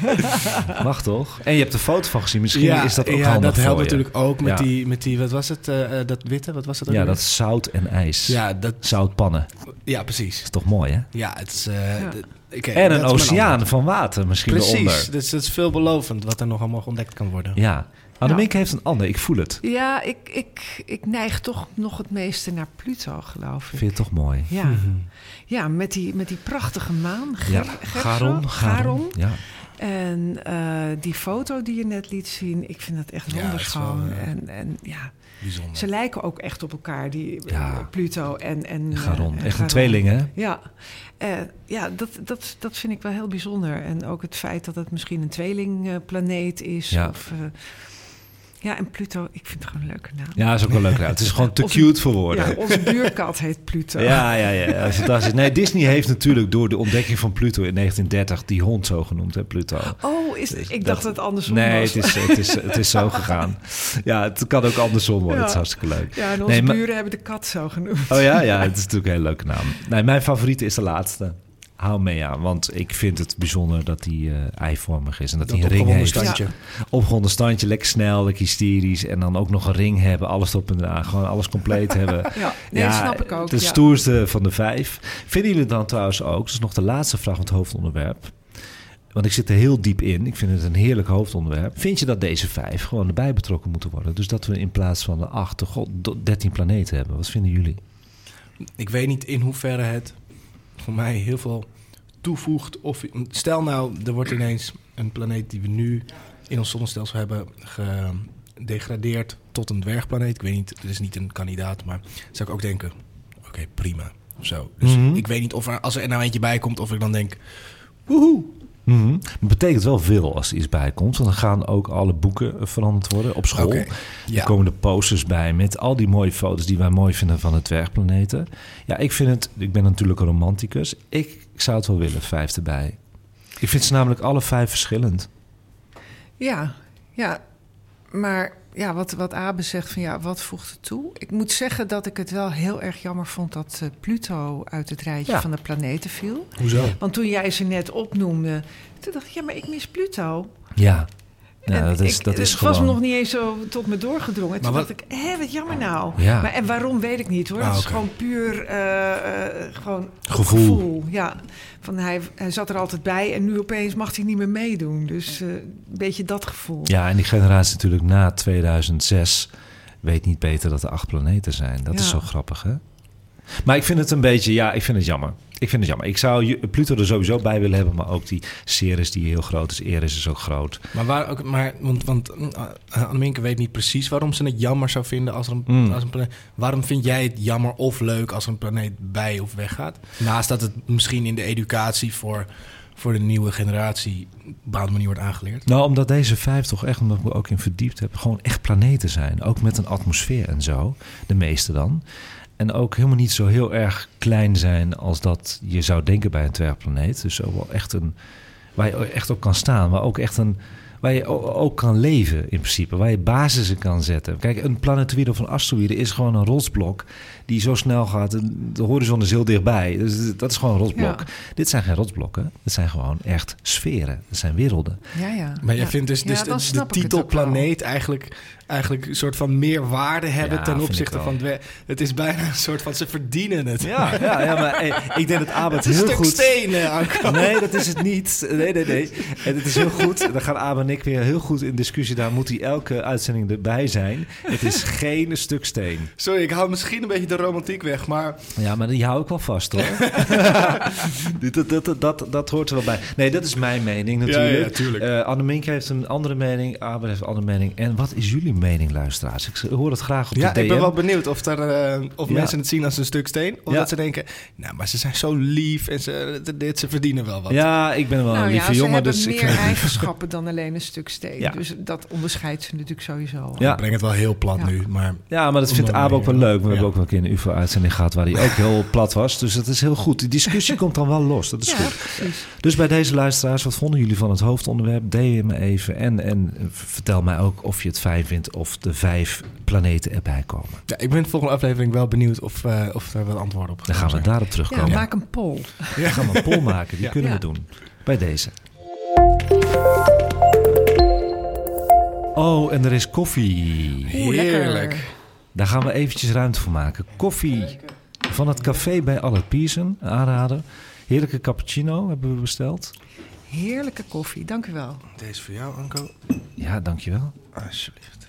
Mag toch? En je hebt de foto van gezien. Misschien is dat ook ja, handig dat helpt voor je. natuurlijk ook met, Ja. die, met die, wat was het, eh, eh, dat witte, wat was het ook Ja, weer? dat zout en ijs. ja, dat, Zoutpannen. ja, precies. is toch mooi, hè? Ja, het is... eh, Ja. oké, En dat een oceaan van water misschien Precies, eronder. dus dat is veelbelovend wat er nog allemaal ontdekt kan worden. Ja. Annemieke heeft een ander. Ik voel het. Ja, ik, ik, ik neig toch nog het meeste naar Pluto, geloof ik. Vind je het toch mooi? Ja, ja met, die, met die prachtige maan. Ger, Ja. Gerso, Charon. Charon. Ja. En eh, die foto die je net liet zien, ik vind dat echt wonderschoon. wel, eh, en, en ja, Bijzonder. ze lijken ook echt op elkaar, die eh, Ja. Pluto en, en eh, en Echt een tweeling, hè? Ja, Eh, ja dat, dat, dat vind ik wel heel bijzonder. En ook het feit dat het misschien een tweelingplaneet is. Ja. Of, eh, ja, en Pluto, ik vind het gewoon een leuke naam. Ja, is ook wel leuk. Het is gewoon te Onze- cute voor woorden. Ja, onze buurkat heet Pluto. Ja, ja, ja, fantastisch. Nee, Disney heeft natuurlijk door de ontdekking van Pluto in 1930 die hond zo genoemd, hè, Pluto. Oh, is, Dus ik dacht dat het andersom Nee, was. het is, het, is, het is zo gegaan. Ja, het kan ook andersom worden. Ja. Het is hartstikke leuk. Ja, en onze Nee, buren hebben de kat zo genoemd. Oh ja, ja, het is natuurlijk een hele leuke naam. Nee, mijn favoriete is de laatste. Hou mee aan. Want ik vind het bijzonder dat hij eh, eivormig is. En dat, hij een ring heeft. standje. Opgewonden standje, lekker snel, lekker hysterisch. En dan ook nog een ring hebben. Alles op en eraan. Gewoon alles compleet hebben. Ja, nee, snap ik ook. De ja. stoerste van de vijf. Vinden jullie dan trouwens ook, dat is nog de laatste vraag van het hoofdonderwerp. Want ik zit er heel diep in. Ik vind het een heerlijk hoofdonderwerp. Vind je dat deze vijf gewoon erbij betrokken moeten worden? Dus dat we in plaats van de acht, de god, dertien planeten hebben. Wat vinden jullie? Ik weet niet in hoeverre het voor mij heel veel toevoegt. Of, stel nou, er wordt ineens een planeet die we nu in ons zonnestelsel hebben gedegradeerd tot een dwergplaneet. Ik weet niet, het is niet een kandidaat, maar zou ik ook denken, oké, prima. Of zo. Dus Mhm. ik weet niet of er, als er nou eentje bij komt, of ik dan denk, woehoe. Het betekent wel veel als er iets bij komt. Want dan gaan ook alle boeken veranderd worden op school. Er komen er posters bij met al die mooie foto's die wij mooi vinden van de dwergplaneten. Ja, ik vind het, ik ben natuurlijk een romanticus. Ik zou het wel willen, vijf erbij. Ik vind ze namelijk alle vijf verschillend. Ja, ja. Maar ja, wat, wat Abe zegt van ja, wat voegt het toe? Ik moet zeggen dat ik het wel heel erg jammer vond dat eh, Pluto uit het rijtje Ja. van de planeten viel. Hoezo? Want toen jij ze net opnoemde, toen dacht ik, ja, maar ik mis Pluto. Ja, ja En dat is, ik- dat is het gewoon... was nog niet eens zo tot me doorgedrongen. Toen Maar dacht ik, hé, wat jammer nou. Ja. Maar, en waarom weet ik niet hoor. Ah, het is gewoon puur eh, eh, gewoon Gevoel. Ja, van hij, hij zat er altijd bij en nu opeens mag hij niet meer meedoen. Dus eh, een beetje dat gevoel. Ja, en die generatie natuurlijk na 2006 weet niet beter dat er acht planeten zijn. Dat is zo grappig, hè? Maar ik vind het een beetje, ja, ik vind het jammer. Ik vind het jammer. Ik zou Pluto er sowieso bij willen hebben, maar ook die Ceres die heel groot is. Eris is ook groot. Maar, waar, ook, maar want, want uh, Anneminke weet niet precies waarom ze het jammer zou vinden als er een, Mm. als een planeet... Waarom vind jij het jammer of leuk als een planeet bij of weggaat? Naast dat het misschien in de educatie voor, voor de nieuwe generatie op een bepaalde manier wordt aangeleerd. Nou, omdat deze vijf toch echt, omdat ik me ook in verdiept heb, gewoon echt planeten zijn. Ook met een atmosfeer en zo. De meeste dan. En ook helemaal niet zo heel erg klein zijn als dat je zou denken bij een dwergplaneet. Dus ook wel echt een, waar je echt op kan staan. Maar ook echt een, waar je ook kan leven in principe. Waar je basissen kan zetten. Kijk, een planetoïde of een asteroïde is gewoon een rotsblok die zo snel gaat. De horizon is heel dichtbij. Dus dat is gewoon een rotsblok. Ja. Dit zijn geen rotsblokken. Dit zijn gewoon echt sferen. Dat zijn werelden. Ja, ja. Maar jij Ja. vindt dus, dus de, het titel planeet eigenlijk, eigenlijk een soort van meer waarde hebben Ja, ten opzichte van... dwer- Het is bijna een soort van, ze verdienen het. Ja, ja, ja maar hey, ik denk dat Abe het Het is heel een stuk goed... steen, eh, Anko. Nee, dat is het niet. Nee, nee, nee. En het is heel goed. Dan gaan Abe en ik weer heel goed in discussie. Daar moet hij elke uitzending erbij zijn. Het is geen stuk steen. Sorry, ik hou misschien een beetje de romantiek weg, maar... Ja, maar die hou ik wel vast hoor. dat, dat, dat, dat, dat hoort er wel bij. Nee, dat is mijn mening natuurlijk. Ja, ja, tuurlijk. Annemink heeft een andere mening. Abe heeft een andere mening. En wat is jullie mening, luisteraars? Ik hoor het graag op Ja, de DM. ik ben wel benieuwd of, er, eh, of Ja. mensen het zien als een stuk steen. Of Ja. dat ze denken, nou, maar ze zijn zo lief en ze, dit, ze verdienen wel wat. Ja, ik ben wel Nou een lieve ja, ze jongen. hebben Dus ik meer vind het- eigenschappen dan alleen een stuk steen. Ja. Dus dat onderscheidt ze natuurlijk sowieso. Ja. Ik breng het wel heel plat Ja. nu, maar... Ja, maar dat vindt Abe ook wel leuk. We ja. hebben ook wel een keer een UFO-uitzending gehad waar hij ook heel plat was. Dus dat is heel goed. Die discussie komt dan wel los. Dat is Ja, goed. precies. Dus bij deze luisteraars, wat vonden jullie van het hoofdonderwerp? Deel me even. En, en vertel mij ook of je het fijn vindt of de vijf planeten erbij komen. Ja, ik ben de volgende aflevering wel benieuwd of, eh, of er wel antwoorden op Dan gaan we zijn. daarop Ja, terugkomen. maak een poll. Dan gaan we een poll maken. Die Ja. kunnen we Ja. doen. Bij deze. Oh, en er is koffie. Heerlijk. Daar gaan we eventjes ruimte voor maken. Koffie van het café bij Albert Pierson. Aanrader. Heerlijke cappuccino hebben we besteld. Heerlijke koffie, dank u wel. Deze voor jou, Anko. Ja, dankjewel. Alsjeblieft.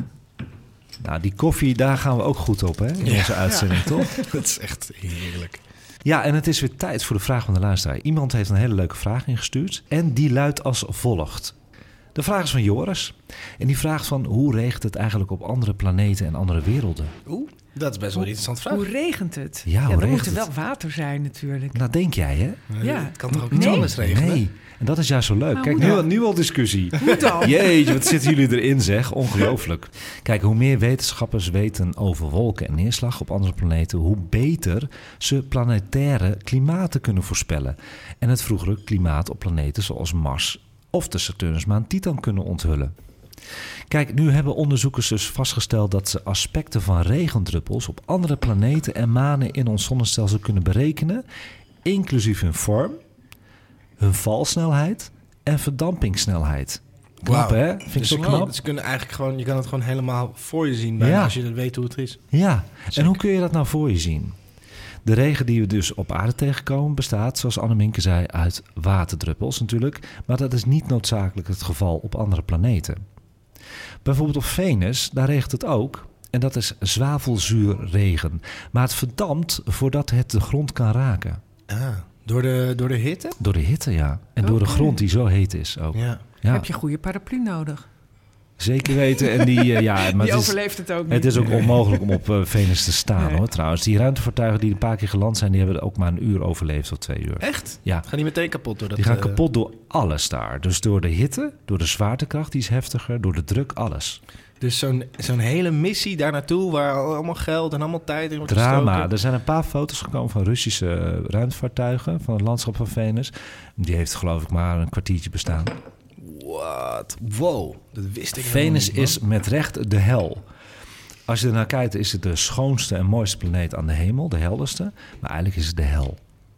Nou, die koffie, daar gaan we ook goed op, hè? In Ja. onze uitzending, toch? Het is echt heerlijk. Ja, en het is weer tijd voor de vraag van de luisteraar. Iemand heeft een hele leuke vraag ingestuurd. En die luidt als volgt. De vraag is van Joris. En die vraagt van hoe regent het eigenlijk op andere planeten en andere werelden? Oeh, dat is best wel een interessante vraag. Hoe regent het? Ja, hoe er regent moet er het? wel water zijn natuurlijk. Nou, denk jij, hè? Ja. Het kan toch ook iets Nee. anders regenen? Nee. En dat is juist zo leuk. Maar Kijk, hoe nu, dan? nu al discussie. Hoe dan? Jeetje, wat zitten jullie erin, zeg. Ongelooflijk. Kijk, hoe meer wetenschappers weten over wolken en neerslag op andere planeten, hoe beter ze planetaire klimaten kunnen voorspellen. En het vroegere klimaat op planeten zoals Mars of de Saturnusmaan Titan kunnen onthullen. Kijk, nu hebben onderzoekers dus vastgesteld dat ze aspecten van regendruppels op andere planeten en manen in ons zonnestelsel kunnen berekenen, inclusief hun vorm, hun valsnelheid en verdampingssnelheid. Knap, hè? Vind je Dus zo je- knap? Ze kunnen eigenlijk gewoon, je kan het gewoon helemaal voor je zien bijna Ja. als je weet hoe het is. Ja, en hoe kun je dat nou voor je zien? De regen die we dus op aarde tegenkomen bestaat, zoals Anneminke zei, uit waterdruppels natuurlijk. Maar dat is niet noodzakelijk het geval op andere planeten. Bijvoorbeeld op Venus, daar regent het ook. En dat is zwavelzuurregen. Maar het verdampt voordat het de grond kan raken. Ah, door de, door de hitte? Door de hitte, ja. En door de grond die zo heet is ook. Ja. Ja, Heb je een goede paraplu nodig? Zeker weten. En die, eh, ja, maar Die het is, overleeft het ook niet. Het is ook onmogelijk om op eh, Venus te staan, Nee. hoor, trouwens. Die ruimtevaartuigen die een paar keer geland zijn... die hebben ook maar een uur overleefd of twee uur. Echt? Ja, Gaan die meteen kapot door dat... die gaan eh, kapot door alles daar. Dus door de hitte, door de zwaartekracht, die is heftiger... door de druk, alles. Dus zo'n zo'n hele missie daar naartoe waar allemaal geld en allemaal tijd in wordt Drama. gestoken. Er zijn een paar foto's gekomen van Russische ruimtevaartuigen... van het landschap van Venus. Die heeft geloof ik maar een kwartiertje bestaan. What? Wow, dat wist ik Venus niet, is met recht de hel. Als je ernaar kijkt, is het de schoonste en mooiste planeet aan de hemel, de helderste. Maar eigenlijk is het de hel.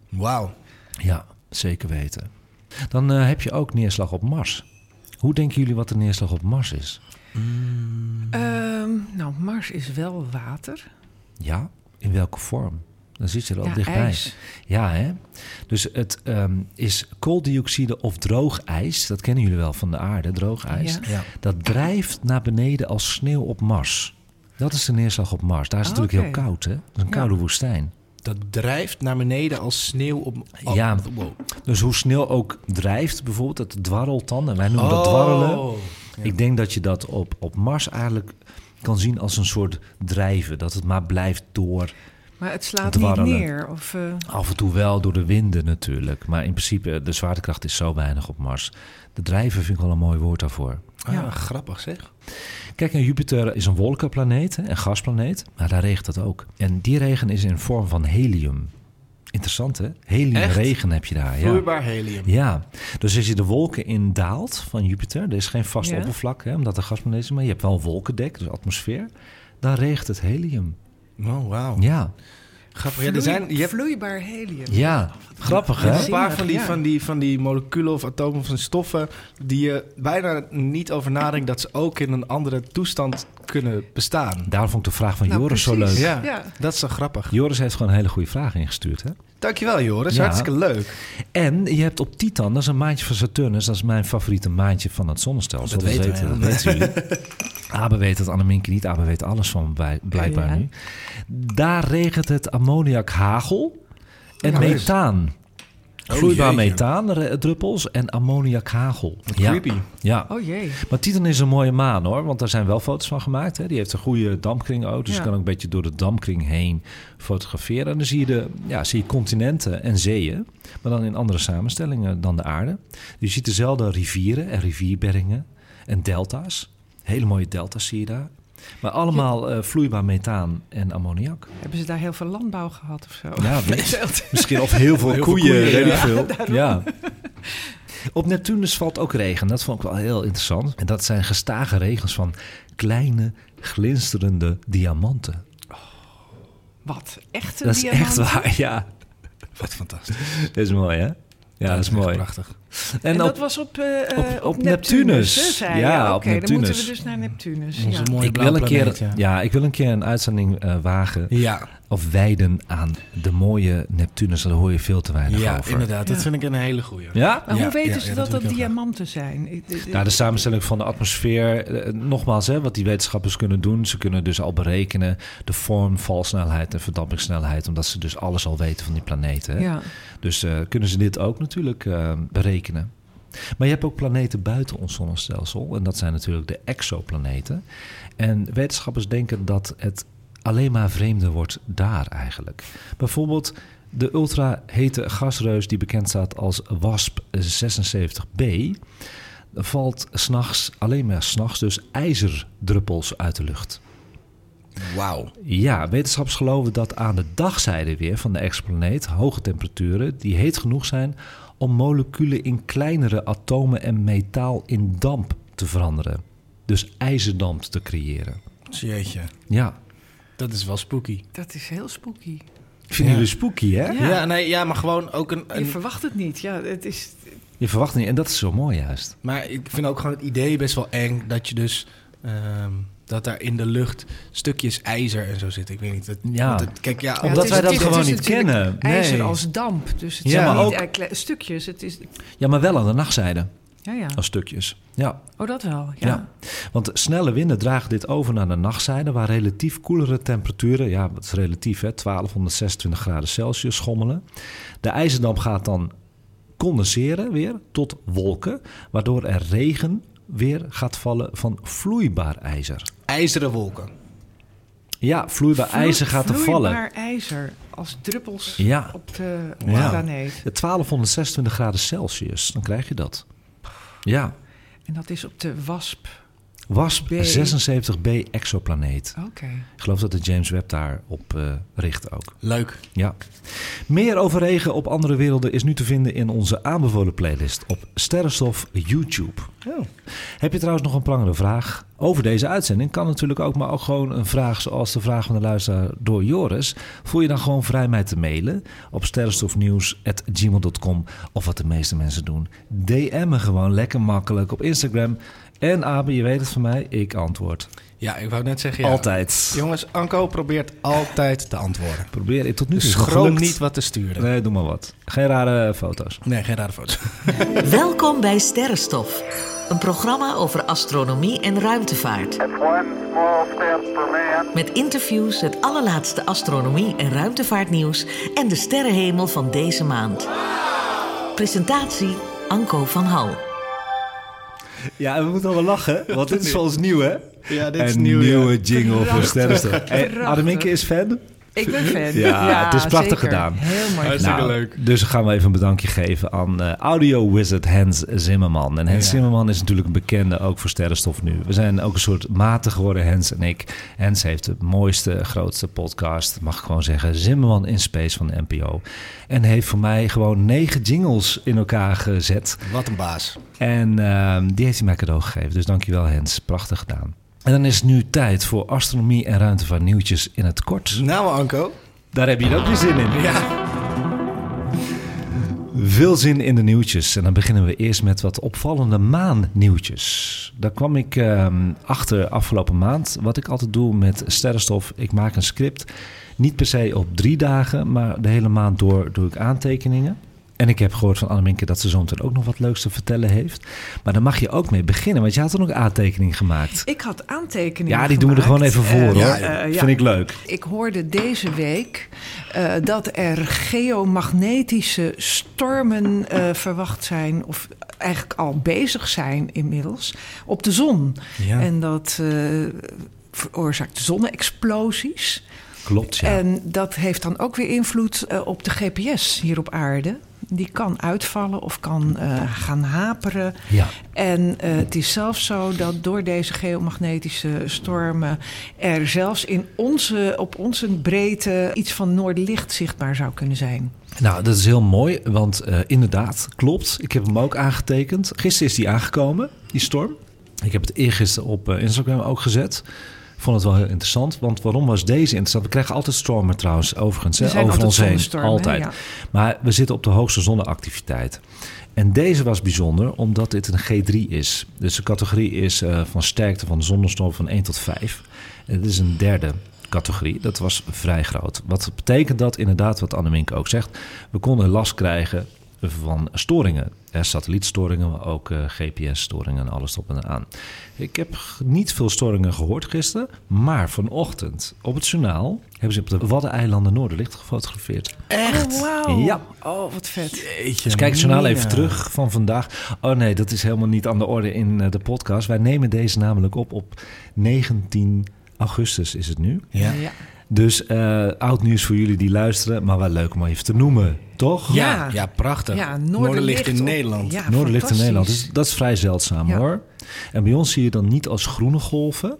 Wauw. Ja, zeker weten. Dan eh, heb je ook neerslag op Mars. Hoe denken jullie wat de neerslag op Mars is? Ehm, nou, Mars is wel water. Ja, in welke vorm? Dan zit je er ook ja, dichtbij. ijs. Ja, hè? Dus het ehm, is kooldioxide of droog ijs. Dat kennen jullie wel van de aarde, droog ijs. Ja. Ja. Dat drijft naar beneden als sneeuw op Mars. Dat is de neerslag op Mars. Daar is het Ah, natuurlijk heel koud, hè? Dat is een Ja. koude woestijn. Dat drijft naar beneden als sneeuw op... oh, Ja. Wow. Dus hoe sneeuw ook drijft, bijvoorbeeld, het dwarrelt dan. En wij noemen dat dwarrelen. Oh. Ja. Ik denk dat je dat op, op Mars eigenlijk kan zien als een soort drijven. Dat het maar blijft door. Maar het slaat Dwarrelen. niet neer. Of, eh, Af en toe wel door de winden natuurlijk. Maar in principe, de zwaartekracht is zo weinig op Mars. De drijven vind ik wel een mooi woord daarvoor. Ah, Ja. grappig zeg. Kijk, Jupiter is een wolkenplaneet, een gasplaneet. Maar daar regent het ook. En die regen is in vorm van helium. Interessant, hè? Heliumregen heb je daar. Ja. Vloeibaar helium. Ja, dus als je de wolken in daalt van Jupiter, er is geen vast Ja. oppervlak, hè, omdat er gasplaneet is, maar je hebt wel een wolkendek, dus atmosfeer, dan regent het helium. Oh, wauw. Ja, Grappig. Ja, er zijn, je hebt vloeibaar helium. ja, grappig hè? een paar van die, van, die, van die moleculen of atomen van stoffen... die je bijna niet over nadenkt... dat ze ook in een andere toestand kunnen bestaan. Daarom vond ik de vraag van Nou, Joris zo leuk. Ja, Ja. dat is zo grappig. Joris heeft gewoon een hele goede vraag ingestuurd. Hè? Dankjewel Joris, Ja. hartstikke leuk. En je hebt op Titan, dat is een maantje van Saturnus, dat is mijn favoriete maantje van het zonnestelsel. Dat weten weten, wij. dat weten jullie. Abe weet het, Anneminke niet. Abe weet alles van bij, blijkbaar Ja. nu. Daar regent het ammoniakhagel en Ja, methaan. Vloeibaar Oh, jeetje. methaandruppels en ammoniakhagel. Ja, Creepy. ja, Oh jee. maar Titan is een mooie maan hoor, want daar zijn wel foto's van gemaakt. Hè. Die heeft een goede dampkring ook, dus Ja. je kan ook een beetje door de dampkring heen fotograferen. En dan zie je, de, ja, zie je continenten en zeeën, maar dan in andere samenstellingen dan de aarde. Je ziet dezelfde rivieren en rivierbergingen en delta's. Hele mooie delta's zie je daar. Maar allemaal eh, vloeibaar methaan en ammoniak. Hebben ze daar heel veel landbouw gehad of zo? Ja, misschien of heel veel Heel koeien, koeien, weet ik ja. veel. Ja. Op Neptunus valt ook regen. Dat vond ik wel heel interessant. En dat zijn gestage regens van kleine, glinsterende diamanten. Wat? Echt een Dat is echt waar, ja. Wat fantastisch. Dat is mooi, hè? Ja, dat is mooi. Prachtig. En, En dat was op, eh, eh, op- Neptunus. Neptunus. hè? Ja, Oké, op dan moeten Neptunus. we dus naar Neptunus. Onze Ja. mooie ik, wil een blauwe keer, ja. ik wil een keer een uitzending eh, wagen Ja, of wijden aan de mooie Neptunus. Daar hoor je veel te weinig ja over. inderdaad. Dat vind ik een hele goeie. Ja? Maar Ja, hoe weten ja, ze ja, dat dat diamanten zijn? Nou, de samenstelling van de atmosfeer, eh, nogmaals, hè, wat die wetenschappers kunnen doen. Ze kunnen dus al berekenen de vorm, valsnelheid en verdampingssnelheid. Omdat ze dus alles al weten van die planeten. Hè? ja. Dus eh, kunnen ze dit ook natuurlijk eh, berekenen. Maar je hebt ook planeten buiten ons zonnestelsel. En dat zijn natuurlijk de exoplaneten. En wetenschappers denken dat het alleen maar vreemder wordt daar eigenlijk. Bijvoorbeeld de ultrahete gasreus die bekend staat als WASP-76b... valt s'nachts, alleen maar s'nachts, dus ijzerdruppels uit de lucht. Wauw. Ja, wetenschappers geloven dat aan de dagzijde weer van de exoplaneet hoge temperaturen die heet genoeg zijn om moleculen in kleinere atomen en metaal in damp te veranderen. Dus ijzerdamp te creëren. Jeetje. Ja, Dat is wel spooky. Dat is heel spooky. Vinden Ja. jullie spooky, hè? Ja. Ja, nee, ja, maar gewoon ook een... Je verwacht het niet. Ja, het is, Je verwacht het niet. En dat is zo mooi juist. maar ik vind ook gewoon het idee best wel eng dat je dus... ehm, dat daar in de lucht stukjes ijzer en zo zitten. Ik weet niet. Dat, Ja. want het- kijk, ja, Ja, Omdat is- wij dat is gewoon niet kennen. IJzer Nee. als damp. Dus het Ja, zijn maar niet ook- stukjes. Het is, Ja, maar wel aan de nachtzijde. Ja, ja. Als stukjes. Ja. Oh, dat wel. Ja. Ja. Want snelle winden dragen dit over naar de nachtzijde, waar relatief koelere temperaturen, ja, dat is relatief, hè, 1226 graden Celsius schommelen. De ijzerdamp gaat dan condenseren weer tot wolken, waardoor er regen weer gaat vallen van vloeibaar ijzer. ijzeren wolken. Ja, vloeibaar Vloe- ijzer gaat er vallen. Vloeibaar ijzer als druppels Ja. op de Ja. planeet. De 1226 graden Celsius, dan krijg je dat. Ja, En dat is op de WASP. WASP B. 76b exoplaneet. Oké. Ik geloof dat de James Webb daar op eh, richt ook. Leuk. Ja. Meer over regen op andere werelden is nu te vinden in onze aanbevolen playlist op Sterrenstof YouTube. Heb je trouwens nog een prangere vraag over deze uitzending? Kan natuurlijk ook, maar ook gewoon een vraag zoals de vraag van de luisteraar door Joris. Voel je dan gewoon vrij mij te mailen op sterrenstofnieuws.gmail.com of wat de meeste mensen doen. DM me gewoon lekker makkelijk op Instagram. En Abe, je weet het van mij, ik antwoord. Ja, ik wou net zeggen... Ja. Altijd. Jongens, Anko probeert altijd te antwoorden. Probeer ik tot nu toe. Dus schroom gelukt. niet wat te sturen. Nee, doe maar wat. Geen rare foto's. Nee, geen rare foto's. Welkom bij Sterrenstof, een programma over astronomie en ruimtevaart. Met interviews, het allerlaatste astronomie en ruimtevaartnieuws en de sterrenhemel van deze maand. Presentatie Anko van Hal. Ja, en we moeten wel lachen, want dit is voor ons nieuw, hè? Ja, dit een is nieuw, ja. nieuwe jingle voor Sterrenstof. Hey, is fan? Ik ben fan. Ja, het is prachtig zeker. gedaan. Heel mooi. Hartstikke gedaan. leuk. Dus gaan we even een bedankje geven aan eh, audio wizard Hans Zimmerman. En Hans Ja. Zimmerman is natuurlijk een bekende ook voor Sterrenstof nu. We zijn ook een soort maten geworden, Hans en ik. Hans heeft de mooiste, grootste podcast, mag ik gewoon zeggen, Zimmerman in Space van de NPO. En heeft voor mij gewoon negen jingles in elkaar gezet. Wat een baas. En ehm, die heeft hij mij cadeau gegeven. Dus dankjewel Hens, prachtig gedaan. En dan is het nu tijd voor astronomie en ruimtevaart nieuwtjes in het kort. Nou, Anko. Daar heb je ook weer zin in. Ja. Veel zin in de nieuwtjes. En dan beginnen we eerst met wat opvallende maannieuwtjes. Daar kwam ik ehm, achter afgelopen maand. Wat ik altijd doe met sterrenstof. Ik maak een script. Niet per se op drie dagen, maar de hele maand door doe ik aantekeningen. En ik heb gehoord van Anneminke dat ze zometeen ook nog wat leuks te vertellen heeft. Maar daar mag je ook mee beginnen, want je had er ook aantekeningen gemaakt. Ik had aantekeningen Ja, die doen we er gewoon even voor Eh, hoor. ja. Vind ik leuk. Ik hoorde deze week eh, dat er geomagnetische stormen verwacht zijn, of eigenlijk al bezig zijn inmiddels, op de zon. Ja. En dat veroorzaakt zonne-explosies. Klopt, ja. En dat heeft dan ook weer invloed op de GPS hier op aarde. Die kan uitvallen of kan eh, gaan haperen. ja. En eh, het is zelfs zo dat door deze geomagnetische stormen er zelfs in onze, op onze breedte iets van noorderlicht zichtbaar zou kunnen zijn. Nou, dat is heel mooi, want eh, inderdaad, klopt. Ik heb hem ook aangetekend. Gisteren is die aangekomen, die storm. Ik heb het eergisteren op Instagram ook gezet. Vond het wel heel interessant, want waarom was deze interessant? We krijgen altijd stormen trouwens, overigens, Er hè, over altijd ons heen. Altijd. ja. Maar we zitten op de hoogste zonneactiviteit. En deze was bijzonder omdat dit een G3 is. Dus de categorie is eh, van sterkte van de zonnestorm van 1 tot 5. En het is een derde categorie. Dat was vrij groot. Wat betekent dat inderdaad, wat Annemink ook zegt? We konden last krijgen van storingen. Eh, satellietstoringen, maar ook eh, GPS-storingen en alles op en aan. Ik heb niet veel storingen gehoord gisteren, maar vanochtend op het journaal hebben ze op de Waddeneilanden Noorderlicht gefotografeerd. Echt? Oh, wauw. Ja. Oh, wat vet. Jeetje, Dus kijk het journaal even terug van vandaag. Oh nee, dat is helemaal niet aan de orde in eh, de podcast. Wij nemen deze namelijk op op 19 augustus is het nu. Ja. Ja. Dus eh, oud nieuws voor jullie die luisteren, maar wel leuk om even te noemen, toch? Ja, Ja. ja, prachtig. Ja, Noorderlicht in op- Nederland. Ja, Noorderlicht in Nederland, dus dat is vrij zeldzaam Ja. hoor. En bij ons zie je dan niet als groene golven.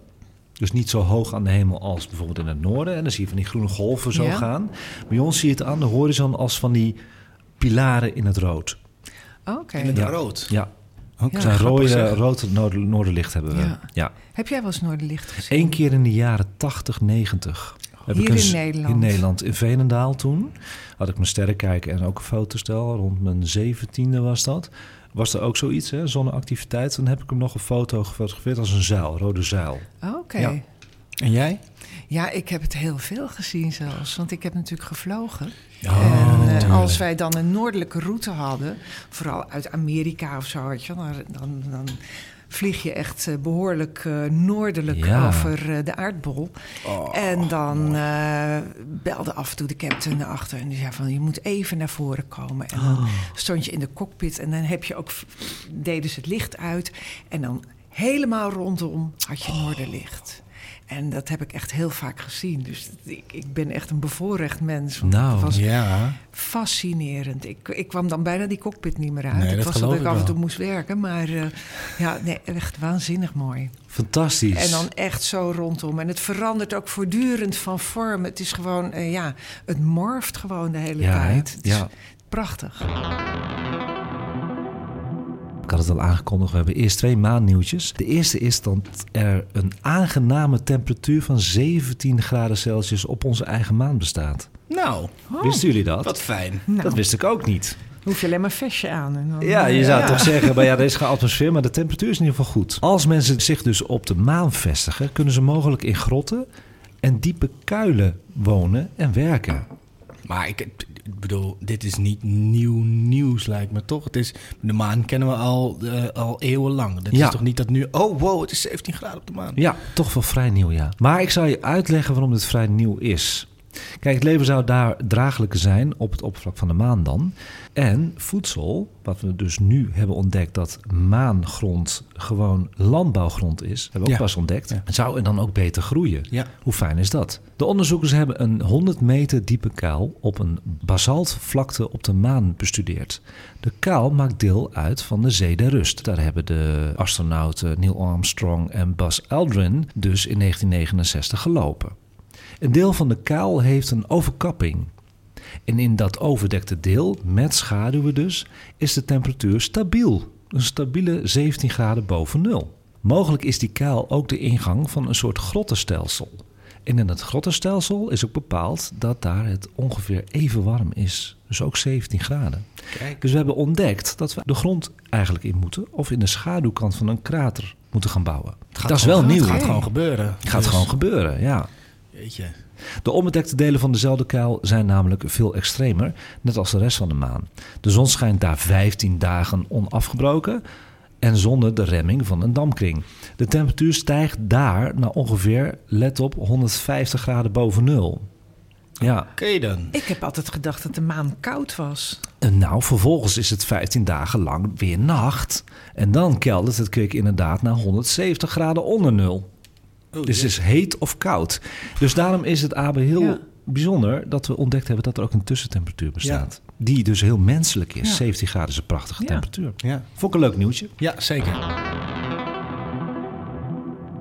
Dus niet zo hoog aan de hemel als bijvoorbeeld in het noorden. En dan zie je van die groene golven zo Ja. gaan. Bij ons zie je het aan de horizon als van die pilaren in het rood. Oké. In het Ja. rood. Ja, Oké. het zijn rode, rood noord- noorderlicht hebben we. Ja. Ja. Heb jij wel eens Noorderlicht gezien? Eén keer in de jaren 80, 90. Heb Hier ik in Nederland. In Nederland, in Veenendaal toen. Had ik mijn sterrenkijker en ook een fotostel. Rond mijn zeventiende was dat. Was er ook zoiets, hè, zonneactiviteit. Dan heb ik hem nog een foto gefotografeerd als een zuil, rode zuil. Oké. Ja. Ja. En jij? ik heb het heel veel gezien zelfs. Want ik heb natuurlijk gevlogen. Oh, en eh, als wij dan een noordelijke route hadden, vooral uit Amerika of zo, weet je, dan, dan vlieg je echt eh, behoorlijk eh, noordelijk Ja. over eh, de aardbol. Oh, en dan eh, belde af en toe de captain naar achter en die zei van je moet even naar voren komen. En dan stond je in de cockpit en dan heb je ook deden ze het licht uit en dan helemaal rondom had je noorderlicht. En dat heb ik echt heel vaak gezien. Dus ik, ik ben echt een bevoorrecht mens. Nou, was Ja. fascinerend. Ik, ik kwam dan bijna die cockpit niet meer uit. Nee, het was dat ik af en toe moest werken. Maar eh, ja, nee, echt waanzinnig mooi. Fantastisch. En dan echt zo rondom. En het verandert ook voortdurend van vorm. Het is gewoon, eh, ja, het morft gewoon de hele Ja, tijd. Het Ja. Prachtig. Ik had het al aangekondigd, we hebben eerst twee maannieuwtjes. De eerste is dat er een aangename temperatuur van 17 graden Celsius op onze eigen maan bestaat. Nou, Wisten jullie dat? wat fijn. Nou, Dat wist ik ook niet. hoef je alleen maar vestje aan. En dan, Ja, je eh, zou ja. toch zeggen, maar ja, er is geen atmosfeer, maar de temperatuur is in ieder geval goed. Als mensen zich dus op de maan vestigen, kunnen ze mogelijk in grotten en diepe kuilen wonen en werken. Maar ik, ik bedoel, dit is niet nieuw nieuws, lijkt me toch? Het is, de maan kennen we al, eh, al eeuwenlang. Dat Ja. is toch niet dat nu... Oh, wow, het is 17 graden op de maan. Ja, toch wel vrij nieuw, ja. Maar ik zal je uitleggen waarom dit vrij nieuw is. Kijk, het leven zou daar draaglijker zijn op het oppervlak van de maan dan. En voedsel, wat we dus nu hebben ontdekt dat maangrond gewoon landbouwgrond is, hebben we ook Ja. pas ontdekt, Ja. zou er dan ook beter groeien. Ja. Hoe fijn is dat? De onderzoekers hebben een 100 meter diepe kuil op een basaltvlakte op de maan bestudeerd. De kuil maakt deel uit van de Zee der Rust. Daar hebben de astronauten Neil Armstrong en Buzz Aldrin dus in 1969 gelopen. Een deel van de kuil heeft een overkapping. En in dat overdekte deel, met schaduwen dus, is de temperatuur stabiel. Een stabiele 17 graden boven nul. Mogelijk is die kuil ook de ingang van een soort grottenstelsel. En in het grottenstelsel is ook bepaald dat daar het ongeveer even warm is. Dus ook 17 graden. Kijk. Dus we hebben ontdekt dat we de grond eigenlijk in moeten... of in de schaduwkant van een krater moeten gaan bouwen. Dat is wel nieuw. Het gaat gewoon gebeuren. Het gaat Dus, gewoon gebeuren, ja. De onbedekte delen van dezelfde kuil zijn namelijk veel extremer, net als de rest van de maan. De zon schijnt daar 15 dagen onafgebroken en zonder de remming van een dampkring. De temperatuur stijgt daar naar ongeveer, let op, 150 graden boven nul. Ja, Oké dan. Ik heb altijd gedacht dat de maan koud was. en nou, vervolgens is het 15 dagen lang weer nacht. En dan keldert het kwik inderdaad naar 170 graden onder nul. Oh, Dus het is heet of koud. Dus daarom is het Abe heel Ja. bijzonder dat we ontdekt hebben dat er ook een tussentemperatuur bestaat. Die dus heel menselijk is. Ja. 17 graden is een prachtige Ja. temperatuur. Ja. Vond ik een leuk nieuwtje. ja, zeker.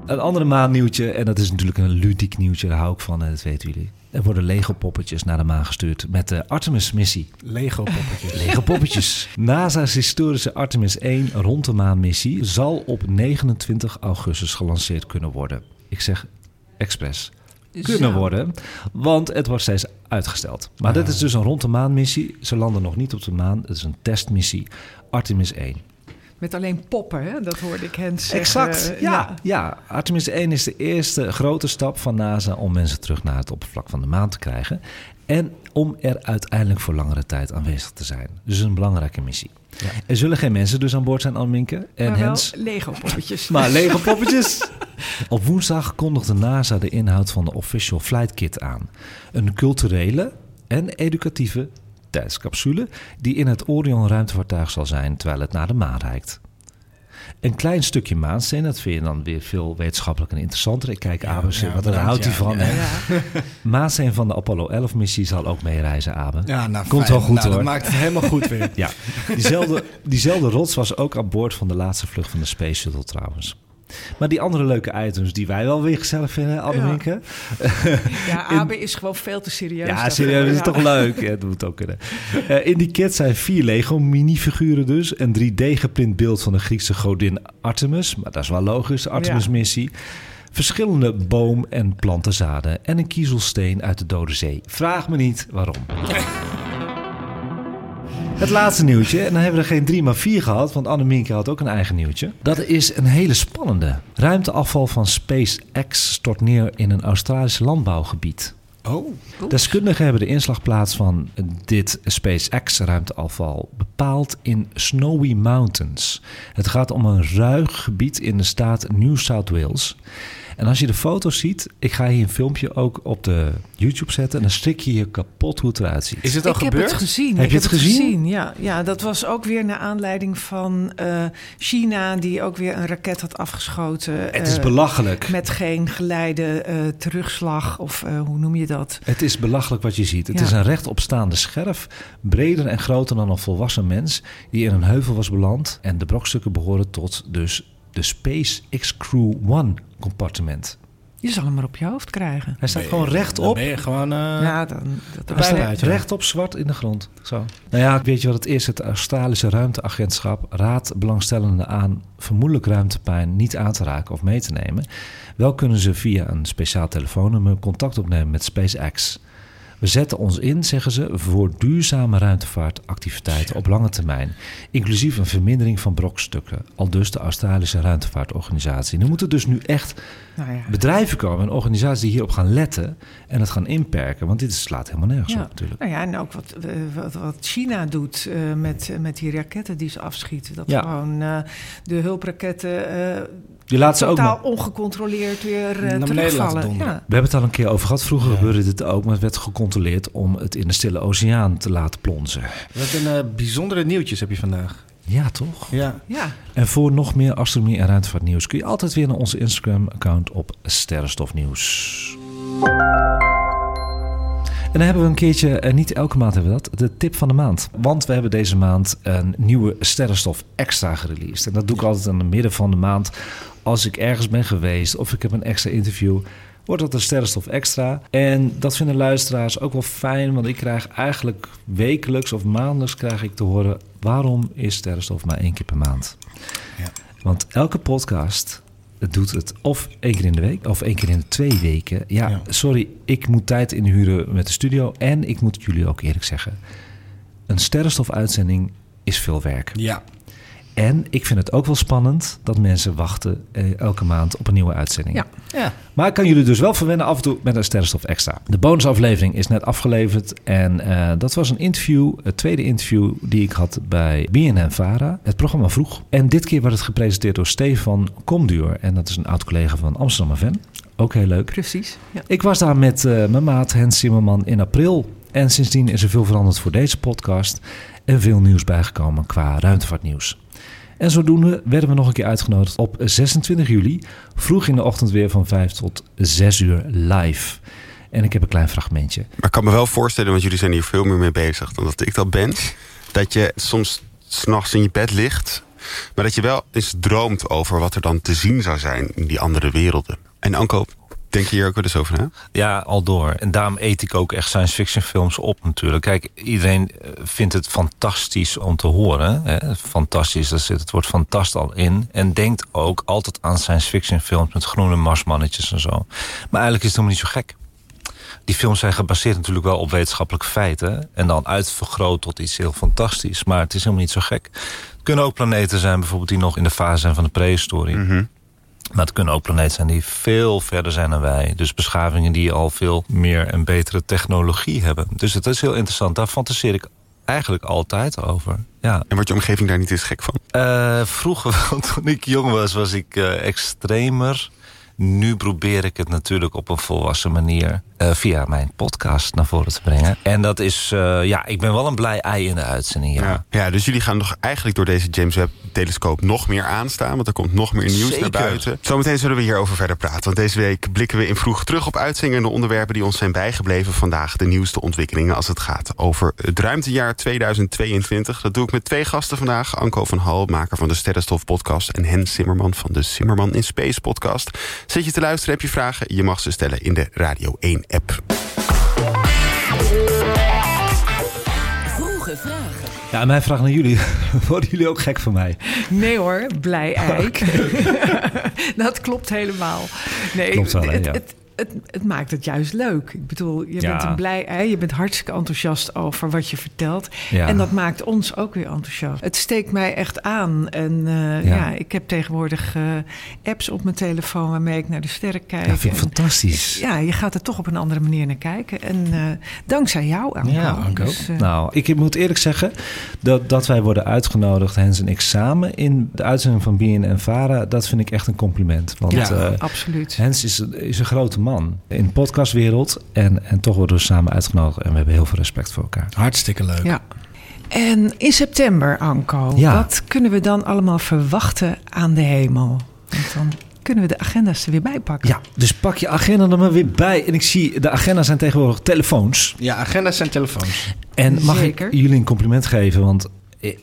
Een andere maannieuwtje, en dat is natuurlijk een ludiek nieuwtje, daar hou ik van, en dat weten jullie. Er worden Lego-poppetjes naar de maan gestuurd met de Artemis-missie. Lego poppetjes. Lege poppetjes. NASA's historische Artemis 1 rond de maanmissie zal op 29 augustus gelanceerd kunnen worden. Ik zeg expres kunnen Zo. worden, want het wordt steeds uitgesteld. Maar dit is dus een rond de maanmissie. Ze landen nog niet op de maan. Het is een testmissie. Artemis 1. Met alleen poppen, hè? dat hoorde ik hen zeggen. Exact, Eh, ja, ja. Artemis 1 is de eerste grote stap van NASA om mensen terug naar het oppervlak van de maan te krijgen. En om er uiteindelijk voor langere tijd aanwezig te zijn. Dus een belangrijke missie. Er zullen geen mensen dus aan boord zijn, Anminke en maar Hens. Lego-poppetjes. Maar Lego poppetjes. Op woensdag kondigde NASA de inhoud van de Official Flight Kit aan. Een culturele en educatieve tijdscapsule die in het Orion ruimtevaartuig zal zijn terwijl het naar de maan reikt. Een klein stukje maansteen, dat vind je dan weer veel wetenschappelijk en interessanter. Ik kijk Abe, ja, wat daar bedankt, houdt hij van. Maansteen van de Apollo 11-missie zal ook meereizen, Abe. Ja, nou, Komt fijn. wel goed, nou, hoor. Dat maakt het helemaal goed weer. Ja, diezelfde, diezelfde rots was ook aan boord van de laatste vlucht van de Space Shuttle trouwens. Maar die andere leuke items die wij wel weer gezellig vinden, Anneminke. Ja, Abe is gewoon veel te serieus. Ja, serieus, is Ja. toch leuk? Ja, dat moet ook kunnen. Eh, in die kit zijn vier Lego minifiguren dus. Een 3D geprint beeld van de Griekse godin Artemis. Maar dat is wel logisch, de Artemis-missie. verschillende boom- en plantenzaden en een kiezelsteen uit de Dode Zee. Vraag me niet waarom. Het laatste nieuwtje, en dan hebben we er geen drie, maar vier gehad, want Annemieke had ook een eigen nieuwtje. Dat is een hele spannende. Ruimteafval van SpaceX stort neer in een Australisch landbouwgebied. Oh, Deskundigen hebben de inslagplaats van dit SpaceX-ruimteafval bepaald in Snowy Mountains. Het gaat om een ruig gebied in de staat New South Wales. En als je de foto's ziet, ik ga hier een filmpje ook op de YouTube zetten... en dan schrik je je kapot hoe het eruit ziet. is het al ik heb gebeurd? het gezien. Heb ik je heb het gezien? Ja, ja, dat was ook weer naar aanleiding van eh, China, die ook weer een raket had afgeschoten. Het is eh, belachelijk. Met geen geleide eh, terugslag, of eh, hoe noem je dat? Het is belachelijk wat je ziet. Het Ja. is een rechtopstaande scherf, breder en groter dan een volwassen mens, die in een heuvel was beland. En de brokstukken behoren tot dus de SpaceX Crew One compartiment. Je zal hem maar op je hoofd krijgen. Hij staat gewoon Dan rechtop. ben je gewoon... eh, ja, dan, dat Hij staat rechtop zwart in de grond. Zo. Nou ja, weet je wat het is? Het Australische ruimteagentschap raadt belangstellenden aan vermoedelijk ruimtepijn niet aan te raken of mee te nemen. Wel kunnen ze via een speciaal telefoonnummer contact opnemen met SpaceX. We zetten ons in, zeggen ze, voor duurzame ruimtevaartactiviteiten op lange termijn. Inclusief een vermindering van brokstukken. Al dus de Australische ruimtevaartorganisatie. Er moeten dus nu echt Nou ja. bedrijven komen en organisaties die hierop gaan letten en het gaan inperken. Want dit slaat helemaal nergens Ja. op natuurlijk. Nou ja, en ook wat, eh, wat, wat China doet eh, met, met die raketten die ze afschieten. Dat Ja. gewoon eh, de hulpraketten eh, Je laat ze ook totaal ongecontroleerd weer eh, Naar beneden laten terugvallen. Ja. We hebben het al een keer over gehad. Vroeger Ja. gebeurde dit ook, maar het werd gecontroleerd om het in de Stille Oceaan te laten plonzen. Wat een eh, bijzondere nieuwtjes heb je vandaag. Ja, toch? Ja. ja, En voor nog meer astronomie en ruimtevaartnieuws kun je altijd weer naar onze Instagram-account op Sterrenstofnieuws. En dan hebben we een keertje, en niet elke maand hebben we dat, de tip van de maand. Want we hebben deze maand een nieuwe sterrenstof extra gereleased. En dat doe ik altijd aan het midden van de maand. Als ik ergens ben geweest of ik heb een extra interview, wordt dat een sterrenstof extra. En dat vinden luisteraars ook wel fijn, want ik krijg eigenlijk wekelijks of maandelijks krijg ik te horen... waarom is sterrenstof maar één keer per maand? Ja. Want elke podcast doet het of één keer in de week of één keer in de twee weken. Ja, Ja. sorry, ik moet tijd inhuren met de studio. En ik moet jullie ook eerlijk zeggen, een sterrenstof-uitzending is veel werk. Ja. En ik vind het ook wel spannend dat mensen wachten eh, elke maand op een nieuwe uitzending. Ja. Ja. Maar ik kan jullie dus wel verwennen af en toe met een sterrenstof extra. De bonusaflevering is net afgeleverd. En eh, dat was een interview, het tweede interview die ik had bij BNN Vara. Het programma vroeg. En dit keer werd het gepresenteerd door Stefan Komduur. En dat is een oud collega van Amsterdam FM. Ook heel leuk. precies. Ja. Ik was daar met eh, mijn maat Hens Zimmerman in april. En sindsdien is er veel veranderd voor deze podcast. En veel nieuws bijgekomen qua ruimtevaartnieuws. En zodoende werden we nog een keer uitgenodigd op 26 juli. Vroeg in de ochtend weer van 5 tot 6 uur live. En ik heb een klein fragmentje. Maar ik kan me wel voorstellen, want jullie zijn hier veel meer mee bezig dan dat ik dat ben. Dat je soms s'nachts in je bed ligt, maar dat je wel eens droomt over wat er dan te zien zou zijn in die andere werelden. En Anko, denk je hier ook wel eens over na? Ja, al door. En daarom eet ik ook echt science fiction films op natuurlijk. Kijk, iedereen eh, vindt het fantastisch om te horen. Hè? Fantastisch, daar zit het woord fantast al in. En denkt ook altijd aan science fiction films met groene marsmannetjes en zo. Maar eigenlijk is het helemaal niet zo gek. Die films zijn gebaseerd natuurlijk wel op wetenschappelijke feiten. En dan uitvergroot tot iets heel fantastisch. Maar het is helemaal niet zo gek. Het kunnen ook planeten zijn bijvoorbeeld die nog in de fase zijn van de prehistorie. Mhm. Maar het kunnen ook planeten zijn die veel verder zijn dan wij. Dus beschavingen die al veel meer en betere technologie hebben. Dus het is heel interessant. Daar fantaseer ik eigenlijk altijd over. Ja. En wordt je omgeving daar niet eens gek van? Eh, vroeger, toen ik jong was, was ik eh, extremer. Nu probeer ik het natuurlijk op een volwassen manier... eh, via mijn podcast naar voren te brengen. En dat is... ja, ik ben wel een blij ei in de uitzending, ja. Ja. ja, dus jullie gaan nog eigenlijk door deze James Webb-telescoop nog meer aanstaan. Want er komt nog meer nieuws Zeker. naar buiten. Zometeen zullen we hierover verder praten. Want deze week blikken we in vroeg terug op uitzingende onderwerpen... die ons zijn bijgebleven vandaag. De nieuwste ontwikkelingen als het gaat over het ruimtejaar 2022. Dat doe ik met twee gasten vandaag. Anko van Hal, maker van de Sterrenstof podcast... en Hen Simmerman van de Simmerman in Space podcast. Zit je te luisteren, heb je vragen? Je mag ze stellen in de Radio 1-app. Vroege vragen. Ja, mijn vraag naar jullie. Worden jullie ook gek van mij? Nee hoor, blij eik. dat klopt helemaal. Nee, Klopt wel, hè, het, ja. het, het, het maakt het juist leuk. Ik bedoel, je Ja. bent een blij ei. Je bent hartstikke enthousiast over wat je vertelt. Ja. En dat maakt ons ook weer enthousiast. Het steekt mij echt aan. En eh, Ja. ja. ik heb tegenwoordig eh, apps op mijn telefoon... waarmee ik naar de sterren kijk. Ja, vind ik fantastisch. ja, je gaat er toch op een andere manier naar kijken. En eh, dankzij jou, Anko. Ja, Anko. Dus, Nou, ik moet eerlijk zeggen dat, dat wij worden uitgenodigd, Hens en ik samen, in de uitzending van BN en Vara. Dat vind ik echt een compliment. Want ja, absoluut. Hens is, is een grote man in de podcastwereld. En, en toch worden we samen uitgenodigd en we hebben heel veel respect voor elkaar. Hartstikke leuk. Ja. En in september, Anko, Ja. wat kunnen we dan allemaal verwachten aan de hemel? Want dan kunnen we de agenda's er weer bij pakken. Ja, dus pak je agenda er maar weer bij. En ik zie, de agenda zijn tegenwoordig telefoons. Ja, agenda's zijn telefoons. En mag Zeker. ik jullie een compliment geven? Want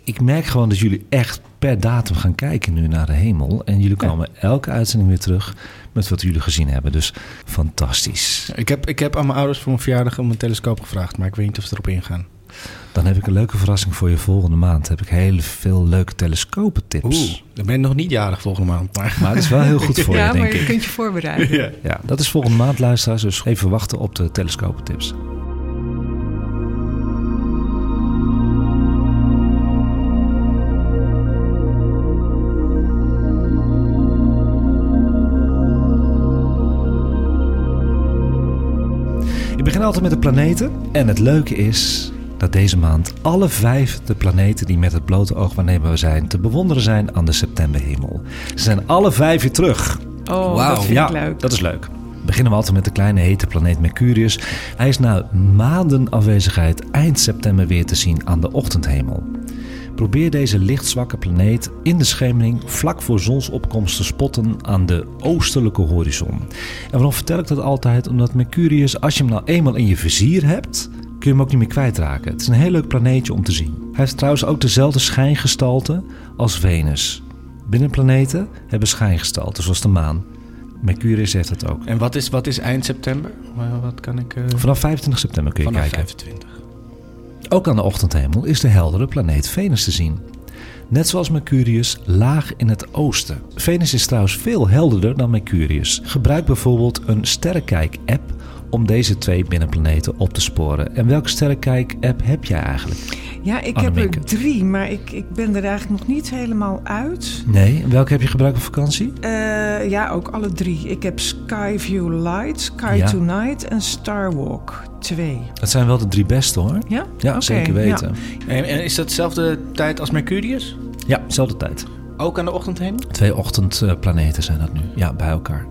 ik merk gewoon dat jullie echt per datum gaan kijken nu naar de hemel. En jullie komen elke uitzending weer terug met wat jullie gezien hebben. Dus fantastisch. Ik heb, ik heb aan mijn ouders voor mijn verjaardag om een telescoop gevraagd, maar ik weet niet of ze erop ingaan. Dan heb ik een leuke verrassing voor je volgende maand. Dan heb ik heel veel leuke telescopentips. Oeh, dan ben ik nog niet jarig volgende maand. Maar... Maar het is wel heel goed voor ja, je, denk maar je ik. kunt je voorbereiden. Ja. Ja, dat is volgende maand, luisteraars. Dus even wachten op de telescopentips. Ik begin altijd met de planeten. En het leuke is dat deze maand alle vijf de planeten die met het blote oog waarneembaar zijn te bewonderen zijn aan de septemberhemel. Ze zijn alle vijf weer terug. Oh, dat vind ja, ik leuk. dat is leuk. Beginnen we altijd met de kleine hete planeet Mercurius. Hij is na maanden afwezigheid eind september weer te zien aan de ochtendhemel. Probeer deze lichtzwakke planeet in de schemering vlak voor zonsopkomst te spotten aan de oostelijke horizon. En waarom vertel ik dat altijd? Omdat Mercurius, als je hem nou eenmaal in je vizier hebt, kun je hem ook niet meer kwijtraken. Het is een heel leuk planeetje om te zien. Hij heeft trouwens ook dezelfde schijngestalte als Venus. Binnenplaneten hebben schijngestalte, zoals de maan. Mercurius heeft dat ook. En wat is, wat is eind september? Wa- Wat kan ik... eh, Vanaf 25 september kun je vanaf kijken. 25. Ook aan de ochtendhemel is de heldere planeet Venus te zien. Net zoals Mercurius laag in het oosten. Venus is trouwens veel helderder dan Mercurius. Gebruik bijvoorbeeld een sterrenkijk-app om deze twee binnenplaneten op te sporen. En welke sterrenkijk-app heb jij eigenlijk? Ja, ik heb er drie, maar ik, ik ben er eigenlijk nog niet helemaal uit. Nee, welke heb je gebruikt op vakantie? Eh, ja, ook alle drie. Ik heb Skyview Light, Sky Ja. Tonight en Starwalk 2. Dat zijn wel de drie beste hoor. Ja? Ja, zeker weten. En, en is dat dezelfde tijd als Mercurius? Ja, dezelfde tijd. Ook aan de ochtendhemel? Twee ochtendplaneten zijn dat nu. Ja, bij elkaar.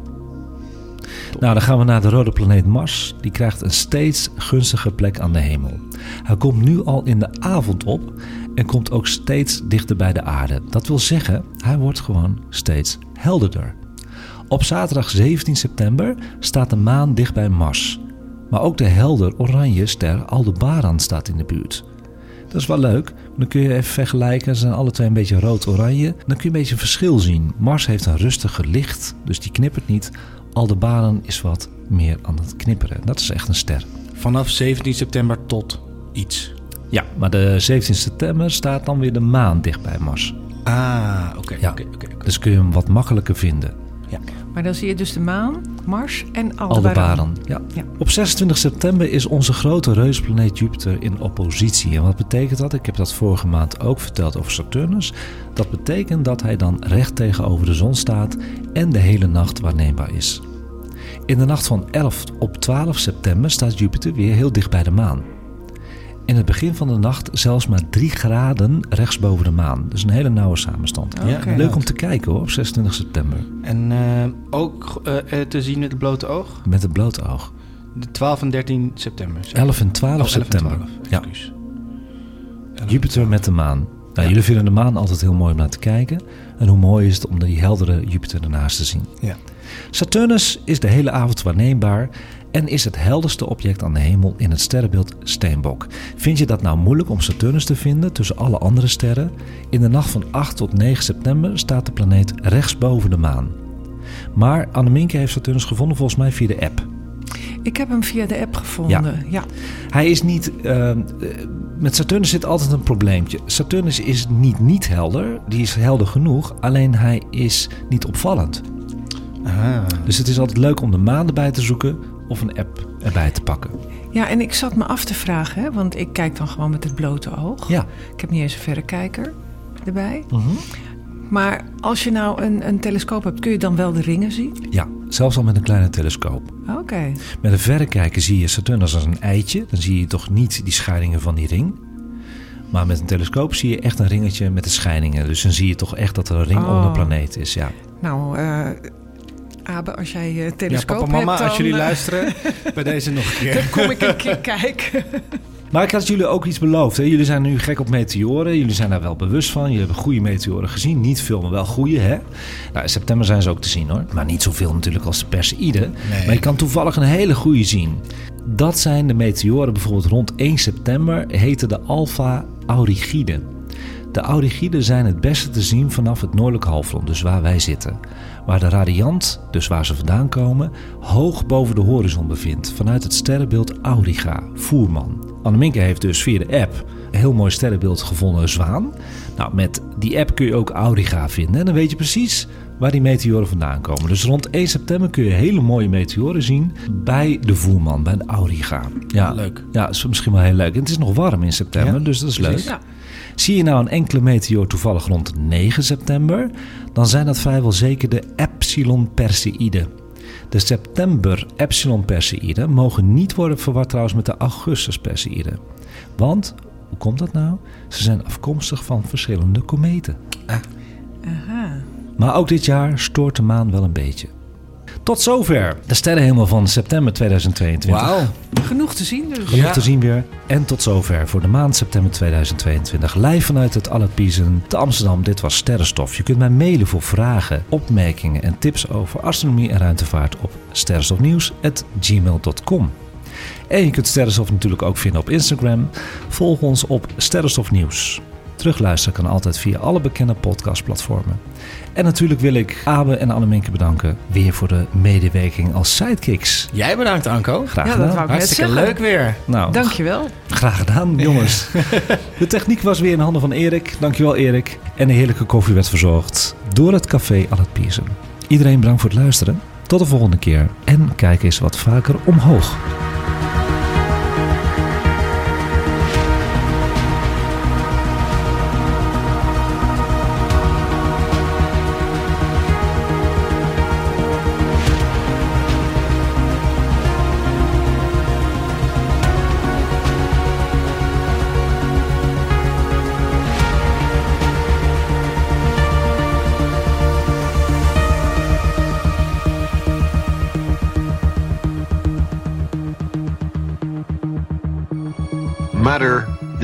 Nou, dan gaan we naar de rode planeet Mars. Die krijgt een steeds gunstiger plek aan de hemel. Hij komt nu al in de avond op en komt ook steeds dichter bij de aarde. Dat wil zeggen, hij wordt gewoon steeds helderder. Op zaterdag 17 september staat de maan dicht bij Mars. Maar ook de helder oranje ster Aldebaran staat in de buurt. Dat is wel leuk. Dan kun je even vergelijken. Ze zijn alle twee een beetje rood-oranje. Dan kun je een beetje een verschil zien. Mars heeft een rustiger licht, dus die knippert niet. Aldebaran is wat meer aan het knipperen. Dat is echt een ster. Vanaf 17 september tot iets. Ja, maar de 17 september staat dan weer de maan dicht bij Mars. Ah, oké. Ja. Dus kun je hem wat makkelijker vinden. Maar dan zie je dus de maan, Mars en Aldebaran. Aldebaran. Ja. Ja. Op 26 september is onze grote reusplaneet Jupiter in oppositie. En wat betekent dat? Ik heb dat vorige maand ook verteld over Saturnus. Dat betekent dat hij dan recht tegenover de zon staat en de hele nacht waarneembaar is. In de nacht van 11 op 12 september staat Jupiter weer heel dicht bij de maan. In het begin van de nacht zelfs maar 3 graden rechtsboven de maan. Dus een hele nauwe samenstand. Ja. Leuk om te kijken hoor, op 26 september. En eh, ook eh, eh, te zien met het blote oog? Met het blote oog. De 12 en 13 september. 11 en 12 Oh, 11 en september. 12, Ja. excuus. 11 en Jupiter 12. met de maan. Nou, Ja. Jullie vinden de maan altijd heel mooi om naar te kijken. En hoe mooi is het om die heldere Jupiter ernaast te zien. Ja. Saturnus is de hele avond waarneembaar en is het helderste object aan de hemel in het sterrenbeeld Steenbok. Vind je dat nou moeilijk om Saturnus te vinden tussen alle andere sterren? In de nacht van 8 tot 9 september staat de planeet rechtsboven de maan. Maar Anneminke heeft Saturnus gevonden volgens mij via de app. Ik heb hem via de app gevonden. Ja. Hij is niet. uh, met Saturnus zit altijd een probleempje. Saturnus is niet niet helder. Die is helder genoeg. Alleen hij is niet opvallend. Ah. Dus het is altijd leuk om de maan erbij te zoeken of een app erbij te pakken. Ja, en ik zat me af te vragen, hè, want ik kijk dan gewoon met het blote oog. Ja. Ik heb niet eens een verrekijker erbij. Mhm. Maar als je nou een, een telescoop hebt, kun je dan wel de ringen zien? Ja, zelfs al met een kleine telescoop. Oké. Met een verrekijker zie je Saturnus als een eitje. Dan zie je toch niet die scheidingen van die ring. Maar met een telescoop zie je echt een ringetje met de scheidingen. Dus dan zie je toch echt dat er een ring Oh. om de planeet is. Ja. Nou, eh Abe, als jij eh Ja, telescoop papa, mama, hebt, dan, als jullie eh, luisteren, bij deze nog een keer. dan kom ik een keer kijken. Maar ik had jullie ook iets beloofd. Hè? Jullie zijn nu gek op meteoren. Jullie zijn daar wel bewust van. Jullie hebben goede meteoren gezien. Niet veel, maar wel goede. Hè? Nou, in september zijn ze ook te zien hoor. Maar niet zoveel natuurlijk als de Perseïde. Maar je kan toevallig een hele goede zien. Dat zijn de meteoren bijvoorbeeld rond 1 september. Heten de Alpha Aurigide. De Aurigiden zijn het beste te zien vanaf het noordelijke halfrond, dus waar wij zitten. Waar de radiant, dus waar ze vandaan komen, hoog boven de horizon bevindt. Vanuit het sterrenbeeld Auriga, Voerman. Anneminke heeft dus via de app een heel mooi sterrenbeeld gevonden, Zwaan. Nou, met die app kun je ook Auriga vinden. En dan weet je precies waar die meteoren vandaan komen. Dus rond 1 september kun je hele mooie meteoren zien bij de Voerman, bij de Auriga. Ja, Leuk. Ja, is misschien wel heel leuk. En het is nog warm in september, Ja, dus dat is leuk. Ja. Zie je nou een enkele meteoor toevallig rond 9 september, dan zijn dat vrijwel zeker de Epsilon Perseïde. De september Epsilon Perseïde mogen niet worden verward trouwens met de Augustus Perseïde. Want, hoe komt dat nou? Ze zijn afkomstig van verschillende kometen. Aha. Maar ook dit jaar stoort de maan wel een beetje. Tot zover de sterrenhemel van september 2022. Wauw. Genoeg te zien dus. Genoeg te zien weer. En tot zover voor de maand september 2022. Live vanuit het Allerpiezen te Amsterdam. Dit was Sterrenstof. Je kunt mij mailen voor vragen, opmerkingen en tips over astronomie en ruimtevaart op sterrenstofnieuws.gmail.com. En je kunt Sterrenstof natuurlijk ook vinden op Instagram. Volg ons op Sterrenstof Nieuws. Terugluisteren kan altijd via alle bekende podcastplatformen. En natuurlijk wil ik Abe en Anneminke bedanken weer voor de medewerking als sidekicks. Jij bedankt, Anko. Graag Ja, gedaan. dat wou ik Hartstikke leuk weer. Nou, Dankjewel. Graag gedaan, jongens. De techniek was weer in handen van Erik. Dankjewel, Erik. En de heerlijke koffie werd verzorgd door het café Al het Piersen. Iedereen bedankt voor het luisteren. Tot de volgende keer. En kijk eens wat vaker omhoog.